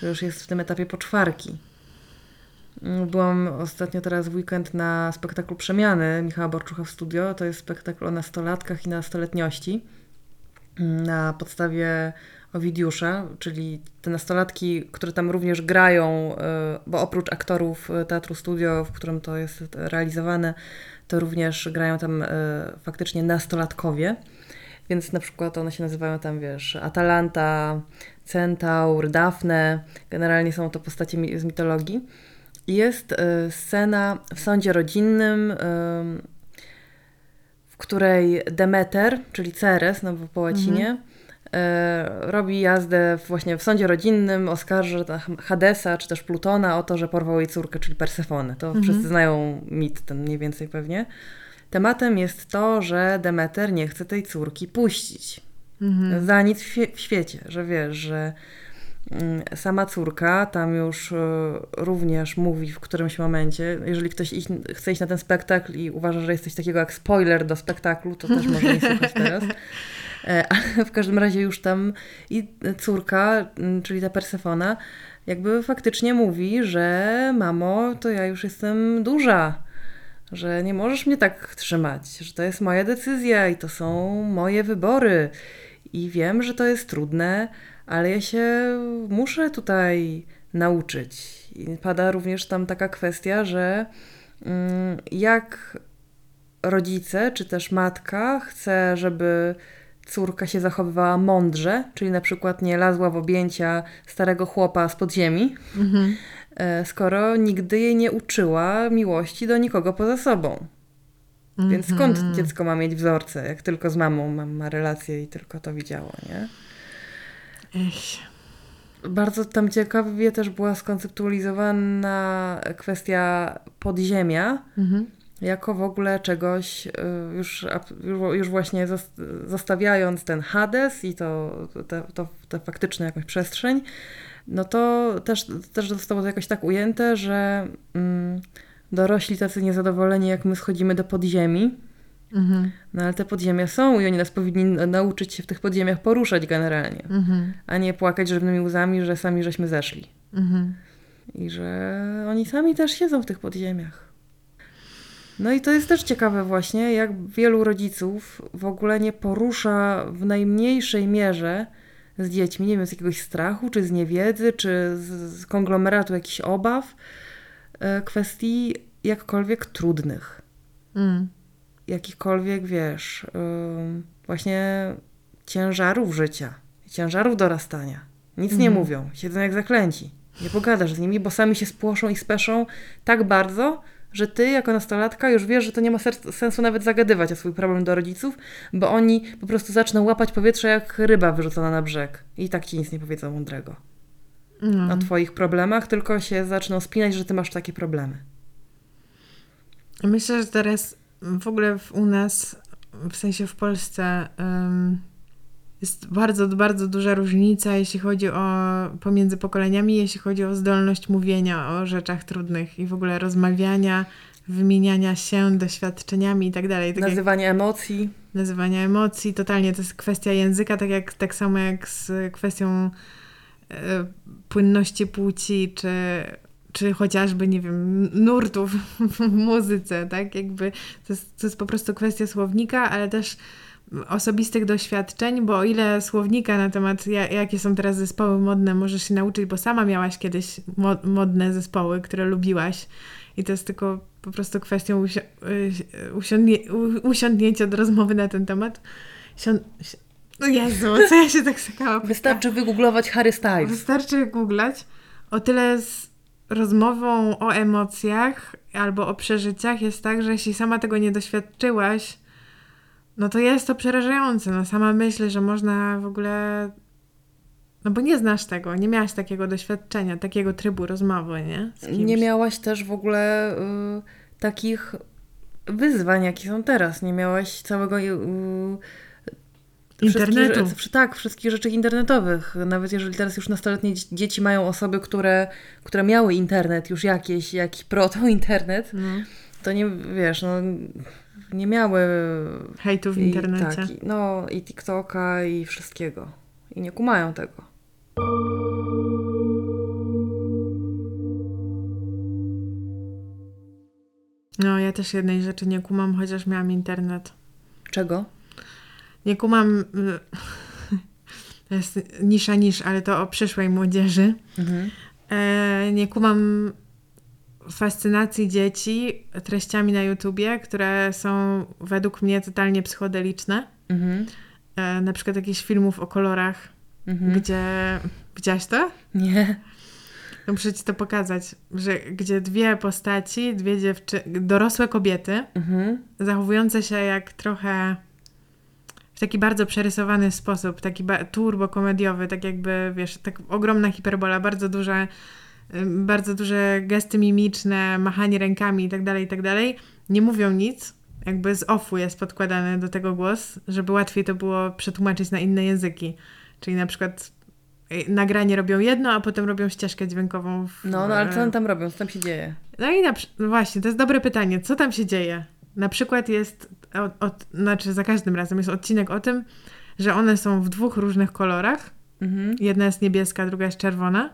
że już jest w tym etapie poczwarki. Byłam ostatnio teraz w weekend na spektaklu Przemiany Michała Borczucha w studio. To jest spektakl o nastolatkach i nastoletniości na podstawie Owidiusza, czyli te nastolatki, które tam również grają, e, bo oprócz aktorów e, Teatru Studio, w którym to jest realizowane, to również grają tam e, faktycznie nastolatkowie. Więc na przykład one się nazywają tam, wiesz, Atalanta, Centaur, Dafne. Generalnie są to postacie z mitologii. Jest scena w sądzie rodzinnym, w której Demeter, czyli Ceres, no po łacinie, mhm robi jazdę właśnie w sądzie rodzinnym, oskarży Hadesa czy też Plutona o to, że porwał jej córkę, czyli Persefonę. To mhm. wszyscy znają mit ten mniej więcej pewnie. Tematem jest to, że Demeter nie chce tej córki puścić. Mhm. Za nic w, świecie, że wiesz, że mm, sama córka tam już e, również mówi w którymś momencie, jeżeli ktoś iść, chce iść na ten spektakl i uważa, że jest coś takiego jak spoiler do spektaklu, to też może nie słuchać [laughs] teraz. Ale [laughs] w każdym razie już tam i córka, czyli ta Persefona, jakby faktycznie mówi, że mamo, to ja już jestem duża, że nie możesz mnie tak trzymać, że to jest moja decyzja i to są moje wybory. I wiem, że to jest trudne, ale ja się muszę tutaj nauczyć. I pada również tam taka kwestia, że mm, jak rodzice czy też matka chce, żeby córka się zachowywała mądrze, czyli na przykład nie lazła w objęcia starego chłopa z podziemi, mhm. E, skoro nigdy jej nie uczyła miłości do nikogo poza sobą. Mhm. Więc skąd dziecko ma mieć wzorce, jak tylko z mamą ma, ma relację i tylko to widziało, nie? Ech. Bardzo tam ciekawie też była skonceptualizowana kwestia podziemia, mhm jako w ogóle czegoś, y, już, już właśnie zostawiając ten Hades i to, to, to, to faktyczną jakąś przestrzeń, no to też, też zostało to jakoś tak ujęte, że mm, dorośli tacy niezadowoleni, jak my schodzimy do podziemi, mhm. no ale te podziemia są i oni nas powinni nauczyć się w tych podziemiach poruszać generalnie, mhm. a nie płakać żywnymi łzami, że sami żeśmy zeszli. Mhm. I że oni sami też siedzą w tych podziemiach. No i to jest też ciekawe właśnie, jak wielu rodziców w ogóle nie porusza w najmniejszej mierze z dziećmi, nie wiem, z jakiegoś strachu, czy z niewiedzy, czy z, konglomeratu jakichś obaw, e, kwestii jakkolwiek trudnych. Mm. Jakichkolwiek, wiesz, właśnie ciężarów życia, ciężarów dorastania. Nic mm. nie mhm. mówią, siedzą jak zaklęci. Nie pogadasz z nimi, bo sami się spłoszą i speszą tak bardzo, że ty jako nastolatka już wiesz, że to nie ma sensu nawet zagadywać o swój problem do rodziców, bo oni po prostu zaczną łapać powietrze jak ryba wyrzucona na brzeg i tak ci nic nie powiedzą mądrego No. o twoich problemach, tylko się zaczną spinać, że ty masz takie problemy. Myślę, że teraz w ogóle u nas, w sensie w Polsce, jest bardzo, bardzo duża różnica, jeśli chodzi o pomiędzy pokoleniami, jeśli chodzi o zdolność mówienia o rzeczach trudnych i w ogóle rozmawiania, wymieniania się doświadczeniami i tak dalej. Tak jak Nazywanie emocji. nazywania emocji, totalnie to jest kwestia języka, tak, jak, tak samo jak z kwestią e, płynności płci, czy, czy chociażby, nie wiem, nurtów w muzyce, tak? Jakby to jest, to jest po prostu kwestia słownika, ale też osobistych doświadczeń, bo o ile słownika na temat, ja- jakie są teraz zespoły modne, możesz się nauczyć, bo sama miałaś kiedyś mo- modne zespoły, które lubiłaś i to jest tylko po prostu kwestią y- usiądnie- usiądnięcia do rozmowy na ten temat. Sią- no Jezu, co ja się tak sakałam. Wystarczy wygooglować Harry Styles. Wystarczy googlać. O tyle z rozmową o emocjach albo o przeżyciach jest tak, że jeśli sama tego nie doświadczyłaś, no to jest to przerażające. No sama myśl, że można w ogóle... No bo nie znasz tego, nie miałaś takiego doświadczenia, takiego trybu rozmowy, nie? Nie miałaś też w ogóle y, takich wyzwań, jakie są teraz. Nie miałaś całego y, wszystkich Internetu. rze- tak, wszystkich rzeczy internetowych. Nawet jeżeli teraz już nastoletnie dzie- dzieci mają osoby, które, które miały internet, już jakieś, jakiś proto-internet, No. To nie, wiesz, no, nie miały... Hejtu w i- internecie. Tak, i, no i TikToka i wszystkiego. I nie kumają tego. No ja też jednej rzeczy nie kumam, chociaż miałam internet. Czego? Nie kumam... y, [laughs] To jest nisza nisz, ale to o przyszłej młodzieży. Mhm. E, nie kumam fascynacji dzieci treściami na YouTubie, które są według mnie totalnie psychodeliczne. Mhm. E, na przykład jakichś filmów o kolorach, Mhm. gdzie... Widziałaś to? Nie. No muszę ci to pokazać, że gdzie dwie postaci, dwie dziewczy... dorosłe kobiety, Mhm. zachowujące się jak trochę w taki bardzo przerysowany sposób, taki turbo komediowy, tak jakby, wiesz, tak ogromna hiperbola, bardzo duże, bardzo duże gesty mimiczne, machanie rękami i tak dalej, i tak dalej, nie mówią nic, jakby z offu jest podkładany do tego głos, żeby łatwiej to było przetłumaczyć na inne języki. Czyli na przykład y, nagranie robią jedno, a potem robią ścieżkę dźwiękową. W, No, no ale co oni tam robią? Co tam się dzieje? no i na, no właśnie, to jest dobre pytanie. Co tam się dzieje? Na przykład jest, od, od, znaczy za każdym razem jest odcinek o tym, że one są w dwóch różnych kolorach. Mhm. Jedna jest niebieska, druga jest czerwona.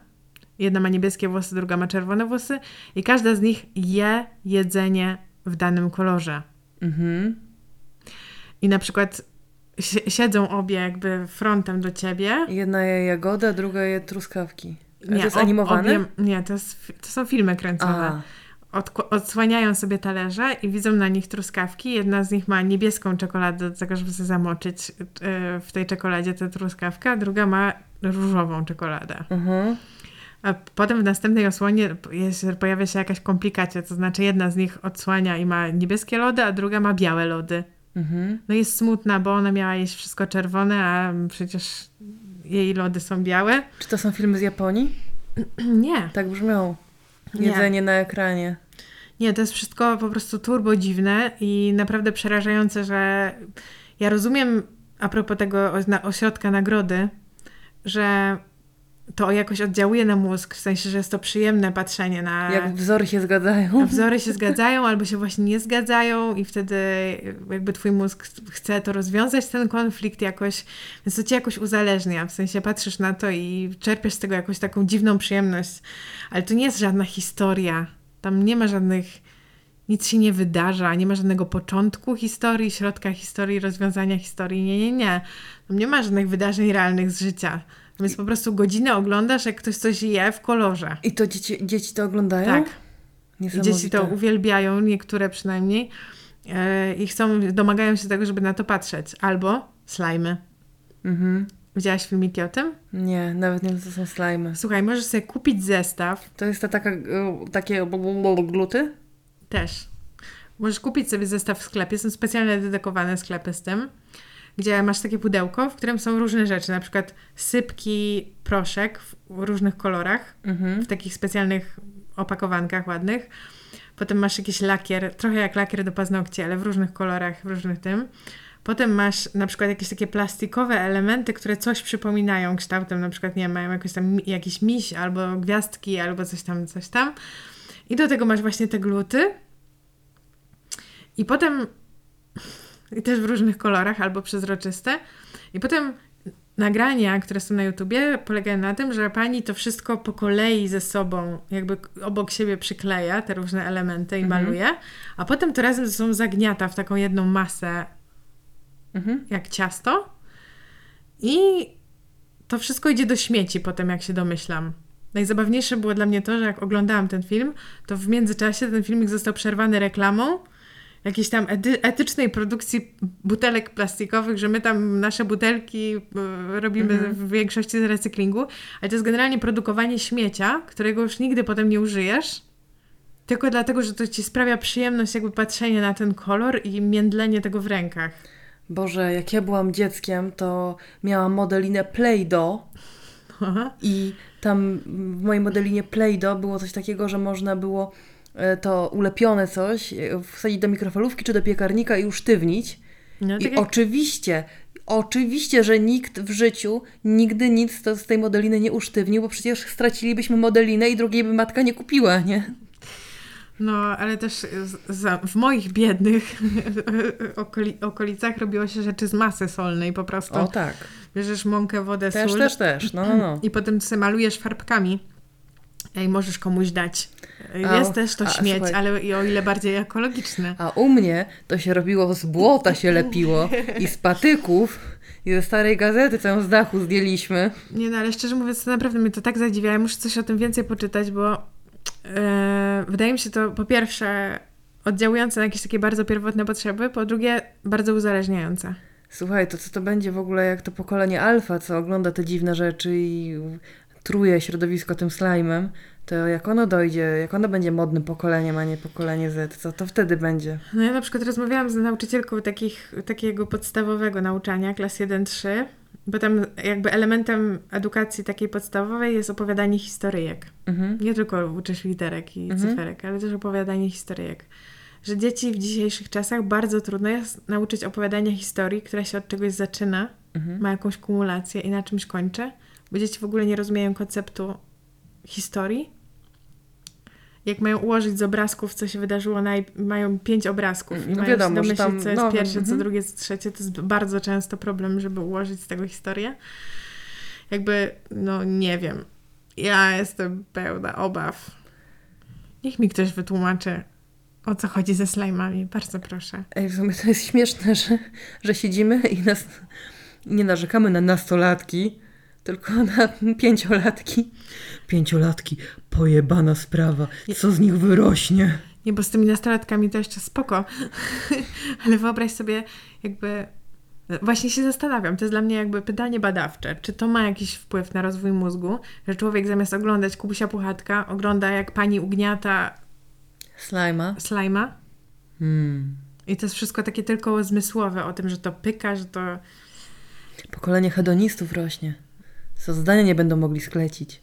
Jedna ma niebieskie włosy, druga ma czerwone włosy. I każda z nich je jedzenie w danym kolorze. Mhm. I na przykład si- siedzą obie jakby frontem do ciebie. Jedna je jagoda, druga je truskawki. A to jest animowane? Obie, nie, to, jest, to są filmy kręcone. Odkł- odsłaniają sobie talerze i widzą na nich truskawki. Jedna z nich ma niebieską czekoladę do tego, żeby sobie zamoczyć e, w tej czekoladzie tę truskawkę, a druga ma różową czekoladę. mhm. A potem w następnej osłonie jest, pojawia się jakaś komplikacja, to znaczy jedna z nich odsłania i ma niebieskie lody, a druga ma białe lody. Mhm. No jest smutna, bo ona miała jeść wszystko czerwone, a przecież jej lody są białe. Czy to są filmy z Japonii? [clears throat] Nie, Tak brzmią. Nie. Jedzenie na ekranie. Nie, to jest wszystko po prostu turbo dziwne i naprawdę przerażające, że ja rozumiem a propos tego ośrodka nagrody, że to jakoś oddziałuje na mózg, w sensie, że jest to przyjemne patrzenie na... Jak wzory się zgadzają. wzory się zgadzają albo się właśnie nie zgadzają i wtedy jakby twój mózg chce to rozwiązać, ten konflikt jakoś, więc to cię jakoś uzależnia, w sensie patrzysz na to i czerpiesz z tego jakąś taką dziwną przyjemność, ale to nie jest żadna historia, tam nie ma żadnych, nic się nie wydarza, nie ma żadnego początku historii, środka historii, rozwiązania historii, nie, nie, nie, tam nie ma żadnych wydarzeń realnych z życia, więc po prostu godzinę oglądasz, jak ktoś coś je w kolorze. I to dzieci, dzieci to oglądają? Tak. I dzieci to uwielbiają, niektóre przynajmniej, e, i chcą, domagają się tego, żeby na to patrzeć. Albo slajmy. Mhm. Widziałaś filmiki o tym? Nie, nawet nie wiem, co są slimy. Słuchaj, możesz sobie kupić zestaw To jest ta taka, y, takie gluty? też. Możesz kupić sobie zestaw w sklepie. Są specjalnie dedykowane sklepy z tym, gdzie masz takie pudełko, w którym są różne rzeczy, na przykład sypki, proszek w różnych kolorach, Mhm. w takich specjalnych opakowankach ładnych. Potem masz jakiś lakier, trochę jak lakier do paznokci, ale w różnych kolorach, w różnych tym. Potem masz na przykład jakieś takie plastikowe elementy, które coś przypominają kształtem, na przykład nie wiem, mają jakoś tam jakiś miś albo gwiazdki, albo coś tam, coś tam. I do tego masz właśnie te gluty. I potem i też w różnych kolorach albo przezroczyste. I potem nagrania, które są na YouTubie, polegają na tym, że pani to wszystko po kolei ze sobą, jakby obok siebie przykleja te różne elementy i Mhm. maluje, a potem to razem ze sobą zagniata w taką jedną masę, Mhm. jak ciasto. I to wszystko idzie do śmieci potem, jak się domyślam. Najzabawniejsze było dla mnie to, że jak oglądałam ten film, to w międzyczasie ten filmik został przerwany reklamą jakiejś tam edy- etycznej produkcji butelek plastikowych, że my tam nasze butelki y, robimy Mhm. w większości z recyklingu, ale to jest generalnie produkowanie śmiecia, którego już nigdy potem nie użyjesz, tylko dlatego, że to ci sprawia przyjemność jakby patrzenie na ten kolor i międlenie tego w rękach. Boże, jak ja byłam dzieckiem, to miałam modelinę Play-Doh i tam w mojej modelinie Play-Doh było coś takiego, że można było e, to ulepione coś e, wsadzić do mikrofalówki czy do piekarnika i usztywnić. No, I tak jak, oczywiście, oczywiście, że nikt w życiu nigdy nic to z tej modeliny nie usztywnił, bo przecież stracilibyśmy modelinę i drugiej by matka nie kupiła, nie? no, ale też za, w moich biednych [laughs] okoli, okolicach robiło się rzeczy z masy solnej po prostu. O tak. Bierzesz mąkę, wodę, Też, sól też, też. No, no, no. [clears throat] i potem sobie malujesz farbkami i możesz komuś dać. A, Jest też to a, śmieć, słuchaj. ale i o ile bardziej ekologiczne. A u mnie to się robiło z błota się lepiło i z patyków i ze starej gazety, co ją z dachu zdjęliśmy. Nie no, ale szczerze mówiąc, to naprawdę mnie to tak zadziwia. Ja muszę coś o tym więcej poczytać, bo e, wydaje mi się to po pierwsze oddziałujące na jakieś takie bardzo pierwotne potrzeby, po drugie bardzo uzależniające. Słuchaj, to co to będzie w ogóle jak to pokolenie alfa, co ogląda te dziwne rzeczy i truje środowisko tym slajmem, to jak ono dojdzie, jak ono będzie modnym pokoleniem, a nie pokolenie Z, co to wtedy będzie? No ja na przykład rozmawiałam z nauczycielką takich, takiego podstawowego nauczania, klas 1-3, bo tam jakby elementem edukacji takiej podstawowej jest opowiadanie historyjek. Mhm. Nie tylko uczysz literek i Mhm. cyferek, ale też opowiadanie historyjek. Że dzieci w dzisiejszych czasach bardzo trudno jest nauczyć opowiadania historii, która się od czegoś zaczyna, Mhm. ma jakąś kumulację i na czymś kończy, bo dzieci w ogóle nie rozumieją konceptu historii. Jak mają ułożyć z obrazków, co się wydarzyło, naj... mają pięć obrazków i No mają wiadomo, domyślić, tam- co jest no, pierwsze, co mhm. drugie, co trzecie. To jest bardzo często problem, żeby ułożyć z tego historię. Jakby, no nie wiem. Ja jestem pełna obaw. Niech mi ktoś wytłumaczy, o co chodzi ze slajmami. Bardzo proszę. Ej, w sumie to jest śmieszne, że, że siedzimy i nas nie narzekamy na nastolatki, tylko na [laughs] pięciolatki. Pięciolatki, pojebana sprawa, co z nich wyrośnie? Nie, bo z tymi nastolatkami to jeszcze spoko. [laughs] Ale wyobraź sobie, jakby. Właśnie się zastanawiam, to jest dla mnie jakby pytanie badawcze. Czy to ma jakiś wpływ na rozwój mózgu, że człowiek zamiast oglądać Kubusia Puchatka, ogląda jak pani ugniata Slajma? slajma? Hmm. I to jest wszystko takie tylko zmysłowe o tym, że to pyka, że to. Pokolenie hedonistów rośnie. Co zdania nie będą mogli sklecić.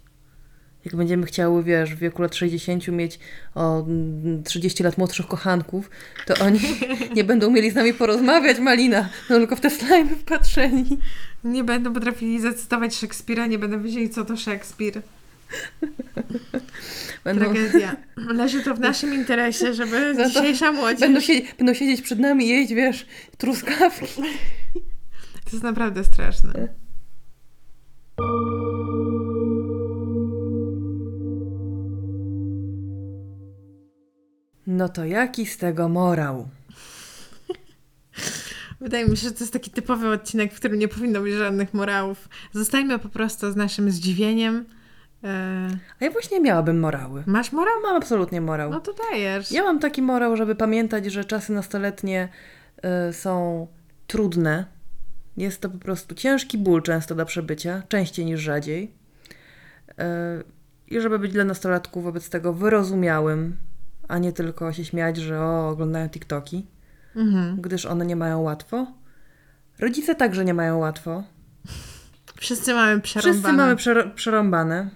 Jak będziemy chciały, wiesz, w wieku lat 60 mieć o mm, 30 lat młodszych kochanków, to oni [laughs] nie będą mieli z nami porozmawiać, Malina. No tylko w te slajmy wpatrzeni. Nie będą potrafili zacytować Szekspira, nie będą wiedzieli, co to Szekspir. Będą, Tragedia. Leży to w naszym interesie, żeby [laughs] to dzisiejsza młodzież... będą, będą siedzieć przed nami i jeść, wiesz, truskawki. To jest naprawdę straszne. [laughs] No to jaki z tego morał? Wydaje mi się, że to jest taki typowy odcinek, w którym nie powinno być żadnych morałów. Zostańmy po prostu z naszym zdziwieniem. E, A ja właśnie miałabym morały. masz morał? Mam absolutnie morał. No to dajesz. Ja mam taki morał, żeby pamiętać, że czasy nastoletnie y, są trudne Jest to po prostu ciężki ból często do przebycia, częściej niż rzadziej. E, I żeby być dla nastolatków wobec tego wyrozumiałym, a nie tylko się śmiać, że o, oglądają TikToki, Mhm. gdyż one nie mają łatwo. Rodzice także nie mają łatwo. Wszyscy mamy przerąbane. Wszyscy mamy przerąbane.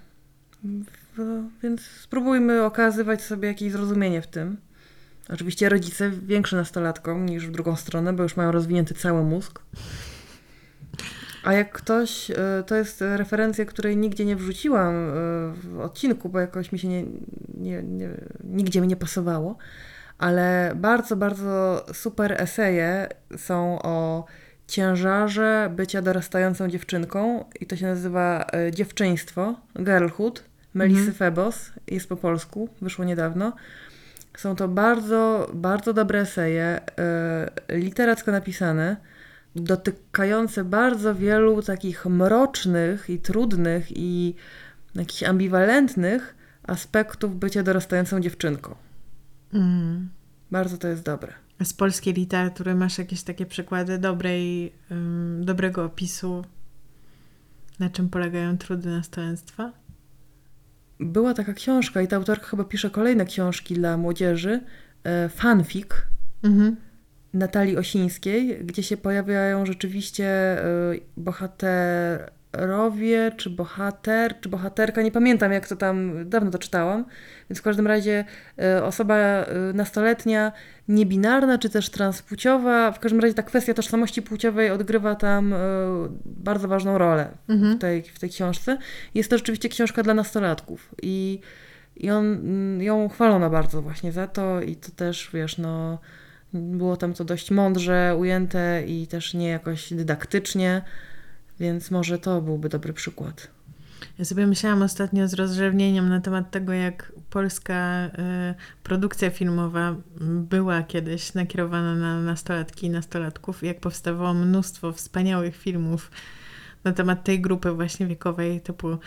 Więc spróbujmy okazywać sobie jakieś zrozumienie w tym. Oczywiście rodzice większe nastolatkom niż w drugą stronę, bo już mają rozwinięty cały mózg. A jak ktoś, y, to jest referencja, której nigdzie nie wrzuciłam y, w odcinku, bo jakoś mi się nie, nie, nie, nigdzie mi nie pasowało, ale bardzo, bardzo super eseje są o ciężarze bycia dorastającą dziewczynką i to się nazywa e, Dziewczyństwo, Girlhood, Melisy Mhm. Febos, jest po polsku, wyszło niedawno. Są to bardzo, bardzo dobre eseje, literacko napisane, dotykające bardzo wielu takich mrocznych i trudnych i jakichś ambiwalentnych aspektów bycia dorastającą dziewczynką. Mhm. Bardzo to jest dobre. Z polskiej literatury masz jakieś takie przykłady dobrej, ym, dobrego opisu, na czym polegają trudy nastolenstwa? Była taka książka i ta autorka chyba pisze kolejne książki dla młodzieży, e, fanfic Mhm. Natalii Osińskiej, gdzie się pojawiają rzeczywiście e, bohaterowie, czy bohater, czy bohaterka, nie pamiętam jak to tam, dawno to czytałam, więc w każdym razie e, osoba e, nastoletnia, niebinarna, czy też transpłciowa, w każdym razie ta kwestia tożsamości płciowej odgrywa tam bardzo ważną rolę Mhm. w tej, w tej książce. Jest to rzeczywiście książka dla nastolatków i, i on, mm, ją chwalono bardzo właśnie za to i to też, wiesz, no było tam to dość mądrze ujęte i też nie jakoś dydaktycznie, więc może to byłby dobry przykład. Ja sobie myślałam ostatnio z rozrzewnieniem na temat tego, jak polska y, produkcja filmowa była kiedyś nakierowana na nastolatki i nastolatków, jak powstawało mnóstwo wspaniałych filmów na temat tej grupy właśnie wiekowej, typu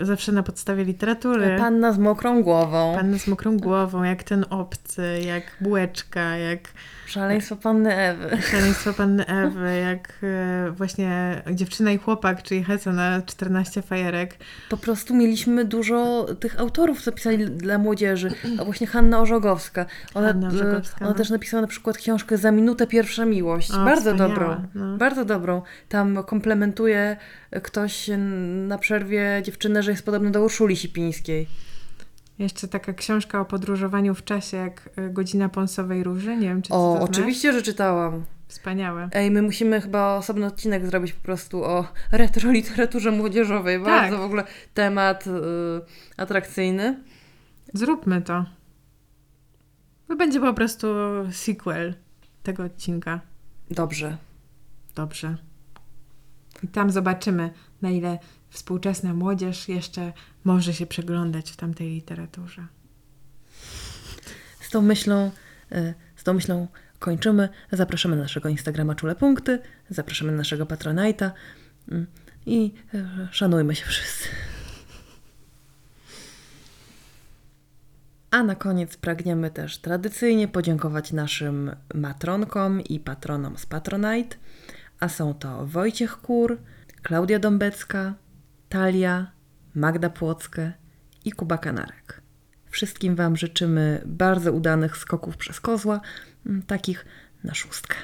zawsze na podstawie literatury. Panna z mokrą głową, Pan z mokrą głową, jak ten obcy, jak bułeczka, jak szaleństwo panny Ewy. szaleństwo panny Ewy, jak y, właśnie dziewczyna i chłopak, czyli Heca na 14 fajerek. Po prostu mieliśmy dużo tych autorów, co pisali dla młodzieży. A właśnie Hanna Orzogowska. Ona, Hanna e, Orzogowska, ona no. też napisała na przykład książkę Za minutę pierwsza miłość. O, bardzo dobrą. no. Bardzo dobrą. Tam komplementuje ktoś na przerwie dziewczynę, że jest podobna do Urszuli Sipińskiej. Jeszcze taka książka o podróżowaniu w czasie, jak y, Godzina Pąsowej Róży. Nie wiem, czy O, to znasz? oczywiście, że czytałam. Wspaniałe. Ej, my musimy chyba osobny odcinek zrobić po prostu o retro literaturze młodzieżowej. Bardzo Tak. w ogóle temat y, atrakcyjny. Zróbmy to. To będzie po prostu sequel tego odcinka. Dobrze. Dobrze. I tam zobaczymy, na ile współczesna młodzież jeszcze może się przeglądać w tamtej literaturze. Z tą myślą, y, z tą myślą kończymy. Zapraszamy na naszego Instagrama Czule Punkty, zapraszamy na naszego Patronite'a mm, i y, szanujmy się wszyscy. A na koniec pragniemy też tradycyjnie podziękować naszym matronkom i patronom z Patronite, a są to Wojciech Kur, Klaudia Dąbecka, Talia, Magda Płockę i Kuba Kanarek. Wszystkim Wam życzymy bardzo udanych skoków przez kozła, m, takich na szóstkę.